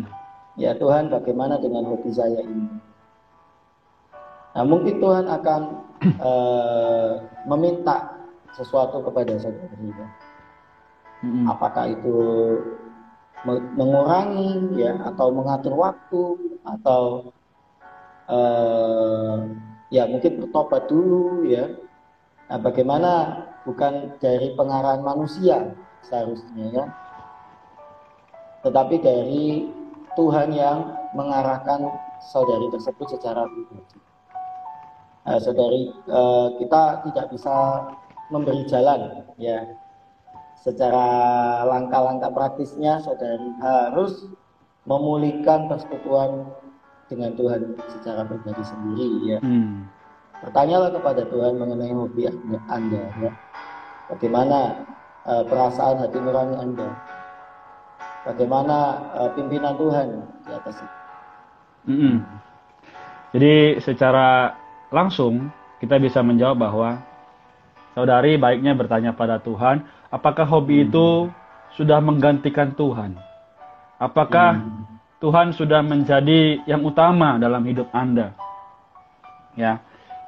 Ya Tuhan, bagaimana dengan hobi saya ini? Nah, mungkin Tuhan akan uh, <clears throat> meminta sesuatu kepada saudari. Ya. Hmm. Apakah itu mengurangi ya atau mengatur waktu atau uh, ya mungkin bertobat dulu ya. Nah, bagaimana bukan dari pengarahan manusia seharusnya ya, tetapi dari Tuhan yang mengarahkan saudari tersebut secara pribadi. Nah, saudari uh, kita tidak bisa memberi jalan ya secara langkah-langkah praktisnya saudari harus memulihkan persekutuan dengan Tuhan secara pribadi sendiri ya. Hmm. Bertanyalah kepada Tuhan mengenai hobi Anda ya. Bagaimana uh, perasaan hati nurani Anda? Bagaimana uh, pimpinan Tuhan di atas itu? Mm -hmm. Jadi secara langsung kita bisa menjawab bahwa saudari baiknya bertanya pada Tuhan, apakah hobi hmm. itu sudah menggantikan Tuhan? Apakah hmm. Tuhan sudah menjadi yang utama dalam hidup Anda? Ya.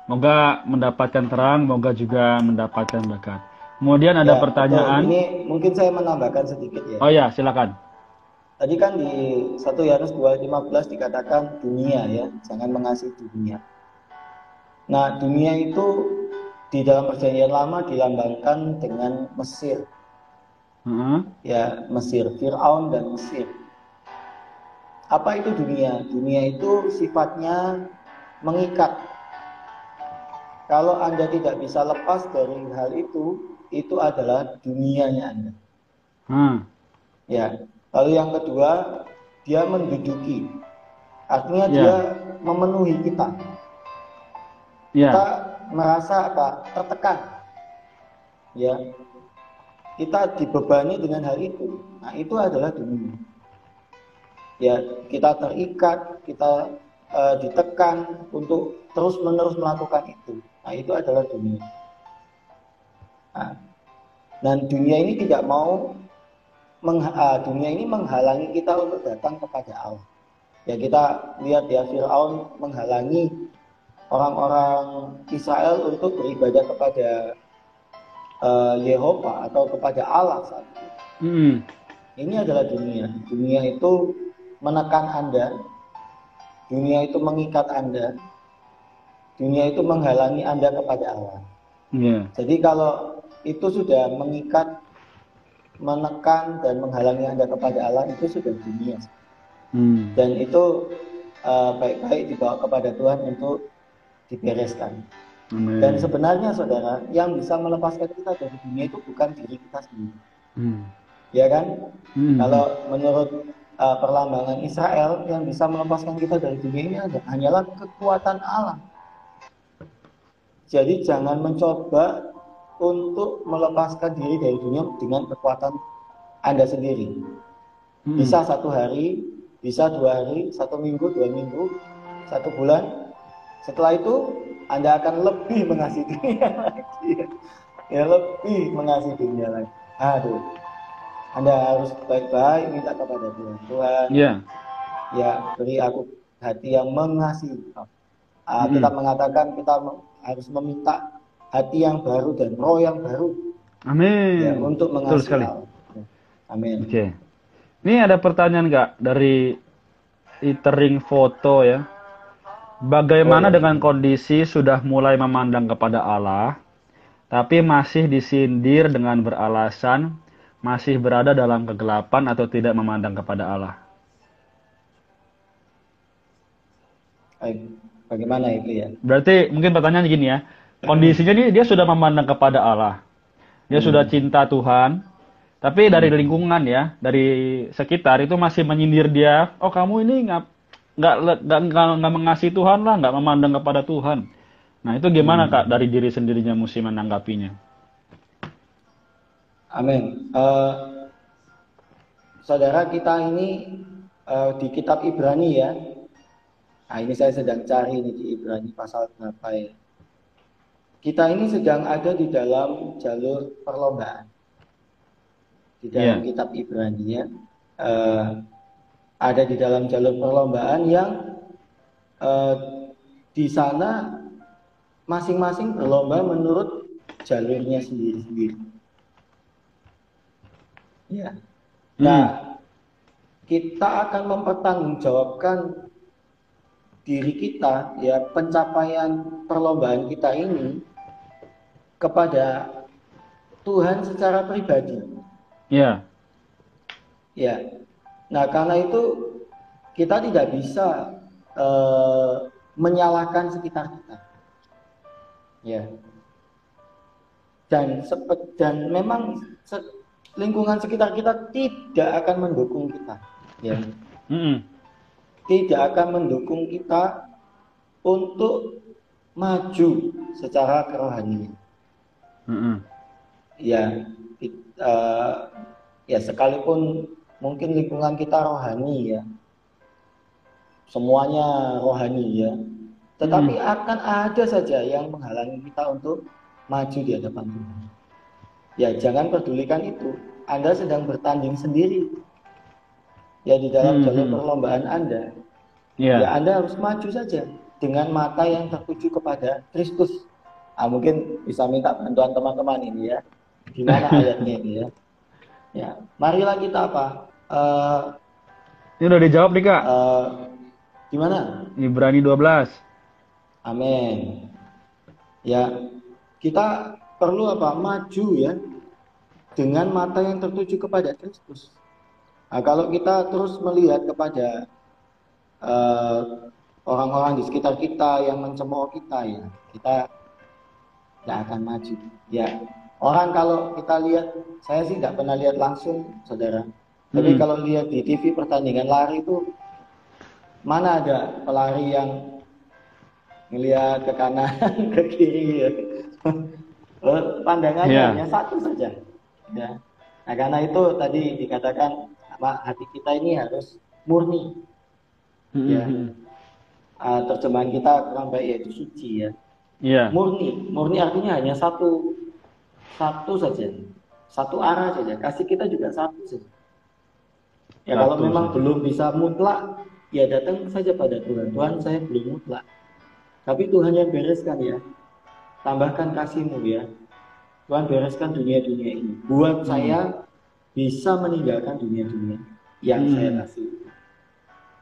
Moga mendapatkan terang, moga juga mendapatkan berkat. Kemudian ada ya, pertanyaan. Ini mungkin saya menambahkan sedikit ya. Oh ya, silakan. Tadi kan di 1 Yohanes 2:15 dikatakan dunia ya, jangan mengasihi dunia. Nah, dunia itu di dalam perjanjian lama dilambangkan dengan Mesir. Hmm. Ya, Mesir, Firaun dan Mesir. Apa itu dunia? Dunia itu sifatnya mengikat. Kalau Anda tidak bisa lepas dari hal itu, itu adalah dunianya Anda. Hmm. Ya. Lalu yang kedua, dia menduduki. Artinya yeah. dia memenuhi kita yeah. kita merasa apa tertekan. Ya kita dibebani dengan hal itu. Nah itu adalah dunia. Ya kita terikat kita uh, ditekan untuk terus menerus melakukan itu. Nah itu adalah dunia. Nah, dan dunia ini tidak mau mengha uh, dunia ini menghalangi kita untuk datang kepada Allah. Ya kita lihat ya Fir'aun menghalangi orang-orang Israel untuk beribadah kepada uh, Yehova atau kepada Allah saat itu. Hmm. Ini adalah dunia. Dunia itu menekan Anda. Dunia itu mengikat Anda. Dunia itu menghalangi Anda kepada Allah. Yeah. Jadi kalau itu sudah mengikat, menekan dan menghalangi Anda kepada Allah itu sudah dunia. Hmm. Dan itu eh, baik-baik uh, dibawa kepada Tuhan untuk dibereskan. Amen. Dan sebenarnya saudara, yang bisa melepaskan kita dari dunia itu bukan diri kita sendiri. Hmm. Ya kan? Hmm. Kalau menurut uh, perlambangan Israel, yang bisa melepaskan kita dari dunia ini ada, hanyalah kekuatan Allah. Jadi jangan mencoba untuk melepaskan diri dari dunia dengan kekuatan Anda sendiri. Hmm. Bisa satu hari, bisa dua hari, satu minggu, dua minggu, satu bulan, setelah itu Anda akan lebih mengasihi dunia <laughs> lagi. Ya, lebih mengasihi dunia lagi. Aduh. Anda harus baik-baik minta kepada Tuhan. Tuhan, yeah. ya beri aku hati yang mengasihi. Uh, hmm. Kita mengatakan kita harus meminta hati yang baru dan roh yang baru. Amin. Ya, untuk mengasihi. Betul sekali. Amin. Oke. Okay. Ini ada pertanyaan nggak dari itering foto ya? Bagaimana oh, dengan kondisi sudah mulai memandang kepada Allah, tapi masih disindir dengan beralasan masih berada dalam kegelapan atau tidak memandang kepada Allah? Bagaimana itu ya? Berarti mungkin pertanyaan gini ya, kondisinya dia, dia sudah memandang kepada Allah, dia hmm. sudah cinta Tuhan, tapi dari hmm. lingkungan ya, dari sekitar itu masih menyindir dia, oh kamu ini ngap nggak nggak mengasihi Tuhan lah, nggak memandang kepada Tuhan. Nah itu gimana hmm. kak dari diri sendirinya mesti menanggapinya? Amin. Uh, saudara kita ini uh, di kitab Ibrani ya. Nah ini saya sedang cari ini di Ibrani pasal berapa ya. Kita ini sedang ada di dalam jalur perlombaan di dalam yeah. kitab Ibrani ya. Uh, ada di dalam jalur perlombaan yang uh, di sana masing-masing berlomba menurut jalurnya sendiri-sendiri. Ya. Nah, hmm. kita akan mempertanggungjawabkan diri kita, ya pencapaian perlombaan kita ini kepada Tuhan secara pribadi. Ya. Ya. Nah, karena itu kita tidak bisa uh, menyalahkan sekitar kita. Ya. Dan sepet, dan memang se, lingkungan sekitar kita tidak akan mendukung kita. Ya. Mm -hmm. Tidak akan mendukung kita untuk maju secara kerohanian. Mm -hmm. Ya, uh, ya sekalipun mungkin lingkungan kita rohani ya, semuanya rohani ya. Tetapi hmm. akan ada saja yang menghalangi kita untuk maju di hadapan Tuhan. Ya jangan pedulikan itu. Anda sedang bertanding sendiri. Ya di dalam hmm. jalur perlombaan Anda. Yeah. Ya Anda harus maju saja dengan mata yang tertuju kepada Kristus. Ah, mungkin bisa minta bantuan teman-teman ini ya. Di mana <laughs> ayatnya ini ya? Ya, marilah kita apa? Uh, ini udah dijawab nih kak. Uh, Gimana? Ibrani 12. Amin. Ya, kita perlu apa? Maju ya dengan mata yang tertuju kepada Kristus. Nah, kalau kita terus melihat kepada eh, orang-orang di sekitar kita yang mencemooh kita ya, kita tidak akan maju. Ya, orang kalau kita lihat, saya sih tidak pernah lihat langsung, saudara. Tapi hmm. kalau lihat di TV pertandingan lari itu Mana ada pelari yang melihat ke kanan, <laughs> ke kiri ya. Oh, <laughs> pandangannya yeah. hanya satu saja. Ya. Nah, karena itu tadi dikatakan hati kita ini harus murni. Mm-hmm. Ya. Uh, terjemahan kita kurang baik yaitu suci ya. Yeah. Murni, murni artinya hanya satu satu saja, satu arah saja. Kasih kita juga satu saja. Ya satu kalau memang belum bisa mutlak, ya datang saja pada Tuhan. Tuhan saya belum mutlak. Tapi Tuhan yang bereskan ya. Tambahkan kasihmu ya. Tuhan bereskan dunia-dunia ini. Buat hmm. saya bisa meninggalkan dunia-dunia yang hmm. saya kasih.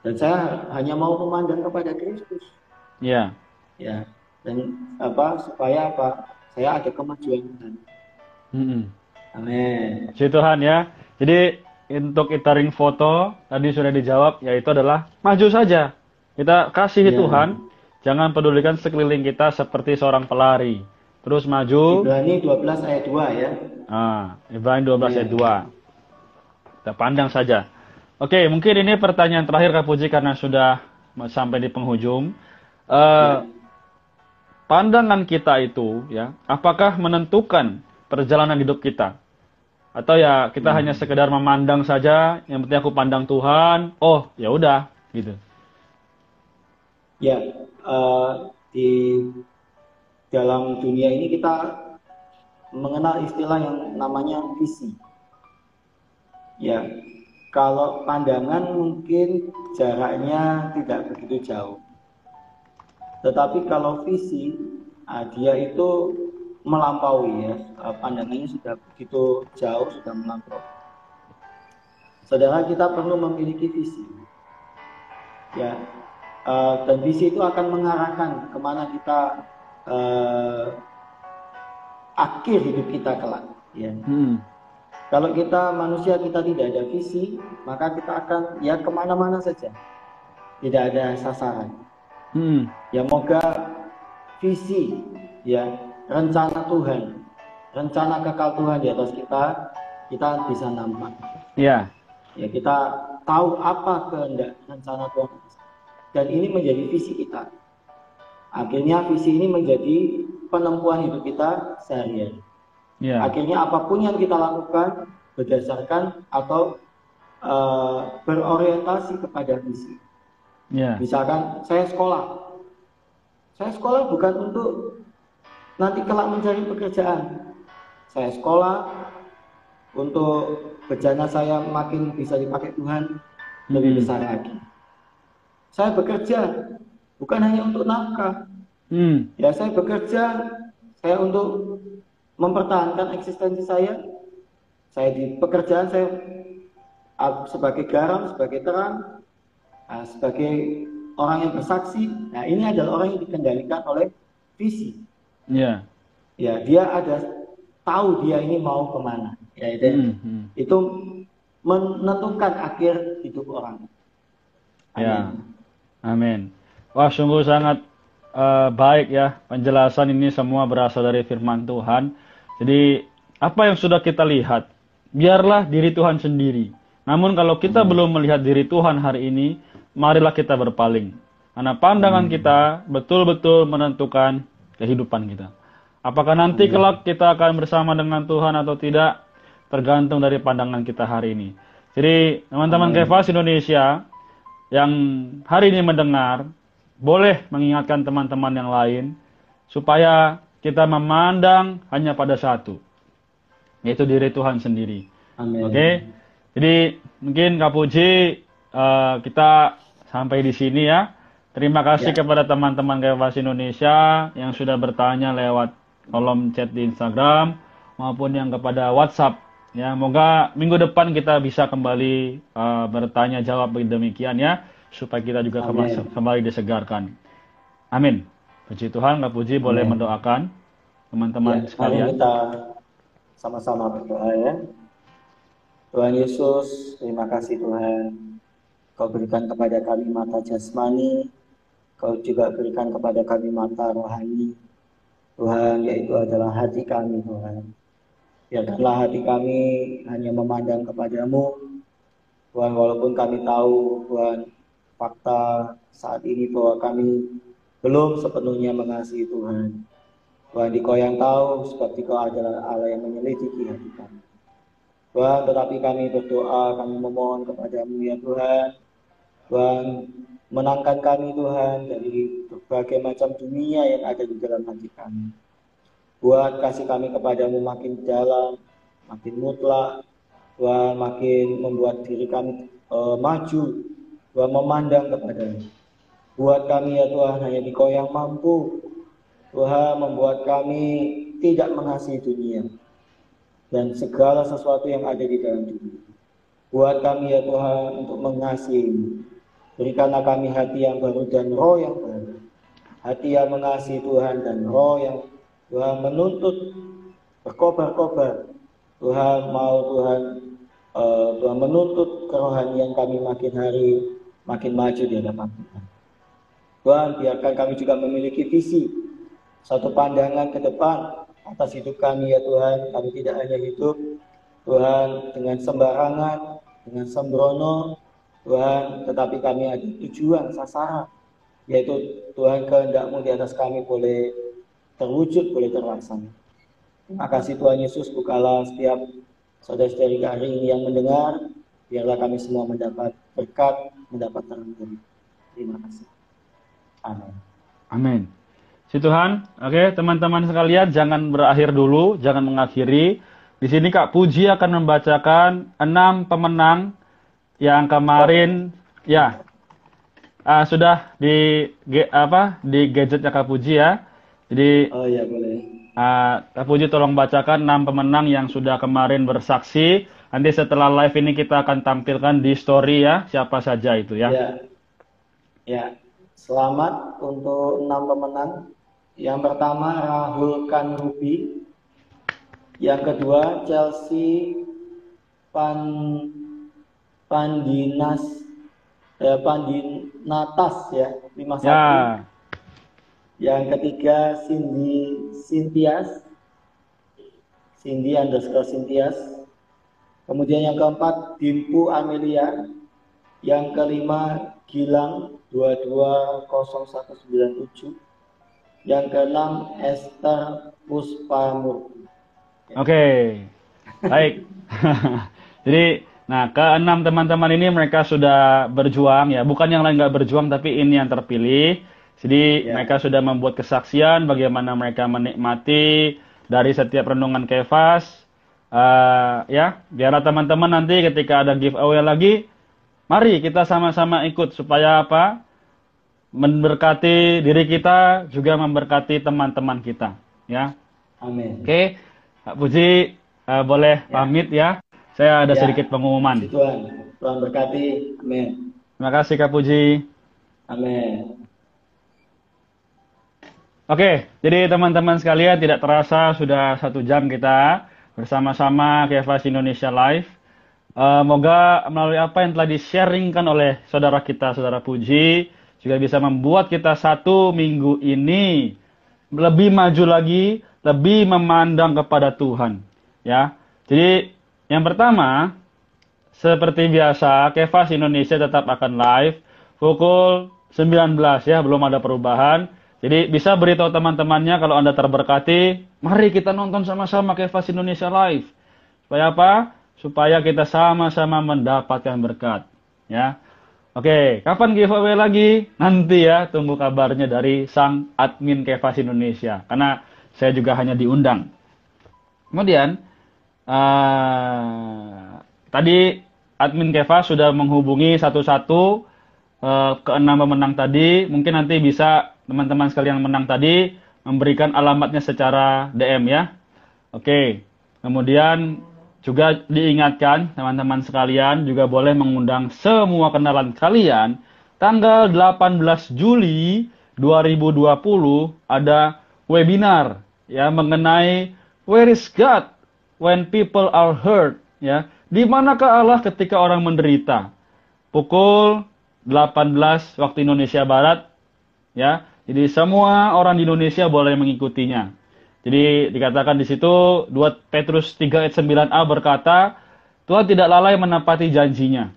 Dan saya hanya mau memandang kepada Kristus. Ya. Ya. Dan apa supaya apa? Saya ada kemajuan Tuhan. Hmm. Amin. Puji Tuhan ya. Jadi untuk itaring foto tadi sudah dijawab yaitu adalah maju saja. Kita kasih ya. Tuhan, jangan pedulikan sekeliling kita seperti seorang pelari. Terus maju. Ibrani 12 ayat 2 ya. Ah, Ibrani 12 ya. ayat 2. Kita pandang saja. Oke, mungkin ini pertanyaan terakhir Kak Puji karena sudah sampai di penghujung. Uh, ya. Pandangan kita itu ya, apakah menentukan perjalanan hidup kita? Atau ya kita hmm. hanya sekedar memandang saja yang penting aku pandang Tuhan oh ya udah gitu. Ya uh, di dalam dunia ini kita mengenal istilah yang namanya visi. Ya kalau pandangan mungkin jaraknya tidak begitu jauh. Tetapi kalau visi uh, dia itu melampaui ya eh, pandangannya sudah begitu jauh sudah melampaui saudara kita perlu memiliki visi. Ya uh, dan visi itu akan mengarahkan ke mana kita uh, akhir hidup kita kelak ya. Hmm. kalau kita manusia kita tidak ada visi maka kita akan ya ke mana-mana saja. Tidak ada sasaran. Hmm. ya moga visi ya rencana Tuhan, rencana kekal Tuhan di atas kita, kita bisa nampak. Iya. Ya kita tahu apa kehendak rencana Tuhan. Dan ini menjadi visi kita. Akhirnya visi ini menjadi penempuhan hidup kita sehari-hari. Yeah. Akhirnya apa pun yang kita lakukan berdasarkan atau uh, berorientasi kepada visi. Yeah. Misalkan saya sekolah, saya sekolah bukan untuk nanti kelak mencari pekerjaan. Saya sekolah untuk bejana saya makin bisa dipakai Tuhan lebih hmm. besar lagi. Saya bekerja bukan hanya untuk nafkah, Hmm. Ya saya bekerja, saya untuk mempertahankan eksistensi saya. Saya di pekerjaan saya sebagai garam, sebagai terang, sebagai orang yang bersaksi. Nah ini adalah orang yang dikendalikan oleh visi. Ya. Yeah. Ya dia ada tahu dia ini mau ke mana. Ya itu, hmm, hmm. itu menentukan akhir hidup orang. Amin. Ya. Amin. Wah sungguh sangat uh, baik ya penjelasan ini semua berasal dari firman Tuhan. Jadi apa yang sudah kita lihat, biarlah diri Tuhan sendiri. Namun kalau kita hmm. belum melihat diri Tuhan hari ini, marilah kita berpaling. Karena pandangan hmm. kita betul-betul menentukan kehidupan kita. Apakah nanti hmm. kelak kita akan bersama dengan Tuhan atau tidak, tergantung dari pandangan kita hari ini. Jadi teman-teman. Kefas Indonesia yang hari ini mendengar, boleh mengingatkan teman-teman yang lain supaya kita memandang hanya pada satu, yaitu diri Tuhan sendiri. Oke, okay? jadi mungkin Kak Puji uh, kita sampai di sini ya. Terima kasih ya. kepada teman-teman Kefas Indonesia yang sudah bertanya lewat kolom chat di Instagram maupun yang kepada WhatsApp. Ya, moga minggu depan kita bisa kembali uh, bertanya jawab demikian ya supaya kita juga kembali, kembali disegarkan. Amin. Puji Tuhan, Kak Puji boleh mendoakan teman-teman ya, sekalian. kita sama-sama berdoa ya. Tuhan Yesus, terima kasih Tuhan. Kau berikan kepada kami mata jasmani, Kau juga berikan kepada kami mata rohani. Tuhan, yaitu adalah hati kami, Tuhan. Biarkanlah hati kami hanya memandang kepadamu. Tuhan, walaupun kami tahu, Tuhan, fakta saat ini bahwa kami belum sepenuhnya mengasihi Tuhan. Tuhan dikau yang tahu sebab dikau adalah Allah yang menyelidiki hati kami. Tuhan tetapi kami berdoa, kami memohon kepadamu ya Tuhan. Tuhan menangkan kami Tuhan dari berbagai macam dunia yang ada di dalam hati kami. Buat kasih kami kepadamu makin dalam, makin mutlak, Tuhan makin membuat diri kami uh, maju Tuhan memandang kepadanya. Buat kami ya Tuhan hanya di Kau yang mampu. Tuhan membuat kami tidak mengasihi dunia dan segala sesuatu yang ada di dalam dunia. Buat kami ya Tuhan untuk mengasihi. Berikanlah kami hati yang baru dan roh yang baru. Hati yang mengasihi Tuhan dan roh yang Tuhan menuntut berkobar-kobar. Tuhan mau Tuhan uh, Tuhan menuntut kerohanian kami makin hari makin maju di hadapan Tuhan. Tuhan, biarkan kami juga memiliki visi, satu pandangan ke depan atas hidup kami ya Tuhan. Kami tidak hanya hidup, Tuhan, dengan sembarangan, dengan sembrono, Tuhan, tetapi kami ada tujuan, sasaran, yaitu Tuhan kehendakmu di atas kami boleh terwujud, boleh terlaksana. Terima kasih Tuhan Yesus, bukalah setiap saudara-saudari ini yang mendengar, biarlah kami semua mendapat berkat, mendapat terang Terima kasih. Amin. Amin. Si Tuhan, oke okay, teman-teman sekalian jangan berakhir dulu, jangan mengakhiri. Di sini Kak Puji akan membacakan enam pemenang yang kemarin oh. ya uh, sudah di apa di gadgetnya Kak Puji ya. Jadi Oh iya boleh. Uh, Kak Puji tolong bacakan enam pemenang yang sudah kemarin bersaksi Nanti setelah live ini kita akan tampilkan di story ya, siapa saja itu ya. Ya, ya. selamat untuk enam pemenang. Yang pertama Rahul Kanrubi. Yang kedua Chelsea Pan Pandinas eh, Pandinatas ya, 51. Ya. Yang ketiga Cindy Sintias. Cindy underscore Sintias. Kemudian yang keempat Dimpu Amelia. Yang kelima Gilang 220197. Yang keenam Esther Puspamurti. Oke. Okay. Baik. <laughs> Jadi Nah, keenam teman-teman ini mereka sudah berjuang ya, bukan yang lain nggak berjuang, tapi ini yang terpilih. Jadi ya. mereka sudah membuat kesaksian bagaimana mereka menikmati dari setiap renungan kefas, uh, ya biar teman-teman nanti ketika ada giveaway lagi mari kita sama-sama ikut supaya apa memberkati diri kita, juga memberkati teman-teman kita. Ya. Amin. Oke, Pak Puji uh, boleh ya. pamit ya. Saya ada ya. sedikit pengumuman. Tuhan, Tuhan berkati. Amin. Terima kasih Kak Puji. Amin. Oke, jadi teman-teman sekalian tidak terasa sudah satu jam kita bersama-sama Kevas Indonesia Live. Uh, moga melalui apa yang telah di-sharingkan oleh saudara kita, saudara Puji, juga bisa membuat kita satu minggu ini lebih maju lagi, lebih memandang kepada Tuhan. Ya, jadi yang pertama, seperti biasa, Kevas Indonesia tetap akan live pukul 19 ya, belum ada perubahan. Jadi bisa beritahu teman-temannya kalau Anda terberkati, mari kita nonton sama-sama Kevas Indonesia Live. Supaya apa? Supaya kita sama-sama mendapatkan berkat. Ya. Oke, kapan giveaway lagi? Nanti ya, tunggu kabarnya dari sang admin Kevas Indonesia. Karena saya juga hanya diundang. Kemudian, uh, tadi admin Kevas sudah menghubungi satu-satu uh, keenam pemenang tadi. Mungkin nanti bisa teman-teman sekalian menang tadi memberikan alamatnya secara DM ya. Oke. Kemudian juga diingatkan teman-teman sekalian juga boleh mengundang semua kenalan kalian tanggal 18 Juli 2020 ada webinar ya mengenai where is God when people are hurt ya. Di manakah Allah ketika orang menderita? Pukul 18 waktu Indonesia Barat ya jadi semua orang di Indonesia boleh mengikutinya. Jadi dikatakan di situ 2 Petrus 3 ayat 9a berkata, Tuhan tidak lalai menepati janjinya.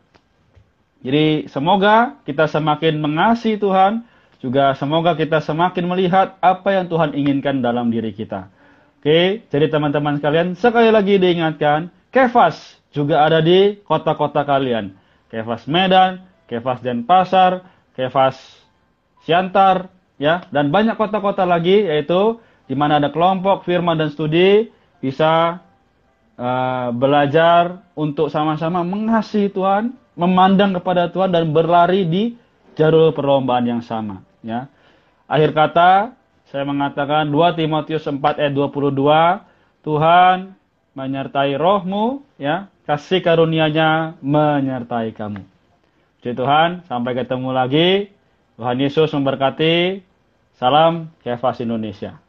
Jadi semoga kita semakin mengasihi Tuhan, juga semoga kita semakin melihat apa yang Tuhan inginkan dalam diri kita. Oke, jadi teman-teman sekalian, sekali lagi diingatkan, Kefas juga ada di kota-kota kalian. Kefas Medan, Kefas Denpasar, Kefas Siantar, ya dan banyak kota-kota lagi yaitu di mana ada kelompok firman dan studi bisa uh, belajar untuk sama-sama mengasihi Tuhan, memandang kepada Tuhan dan berlari di jalur perlombaan yang sama, ya. Akhir kata saya mengatakan 2 Timotius 4 ayat 22 Tuhan menyertai rohmu ya kasih karunia-Nya menyertai kamu. Jadi Tuhan, sampai ketemu lagi. Tuhan Yesus memberkati. Salam Kefas Indonesia.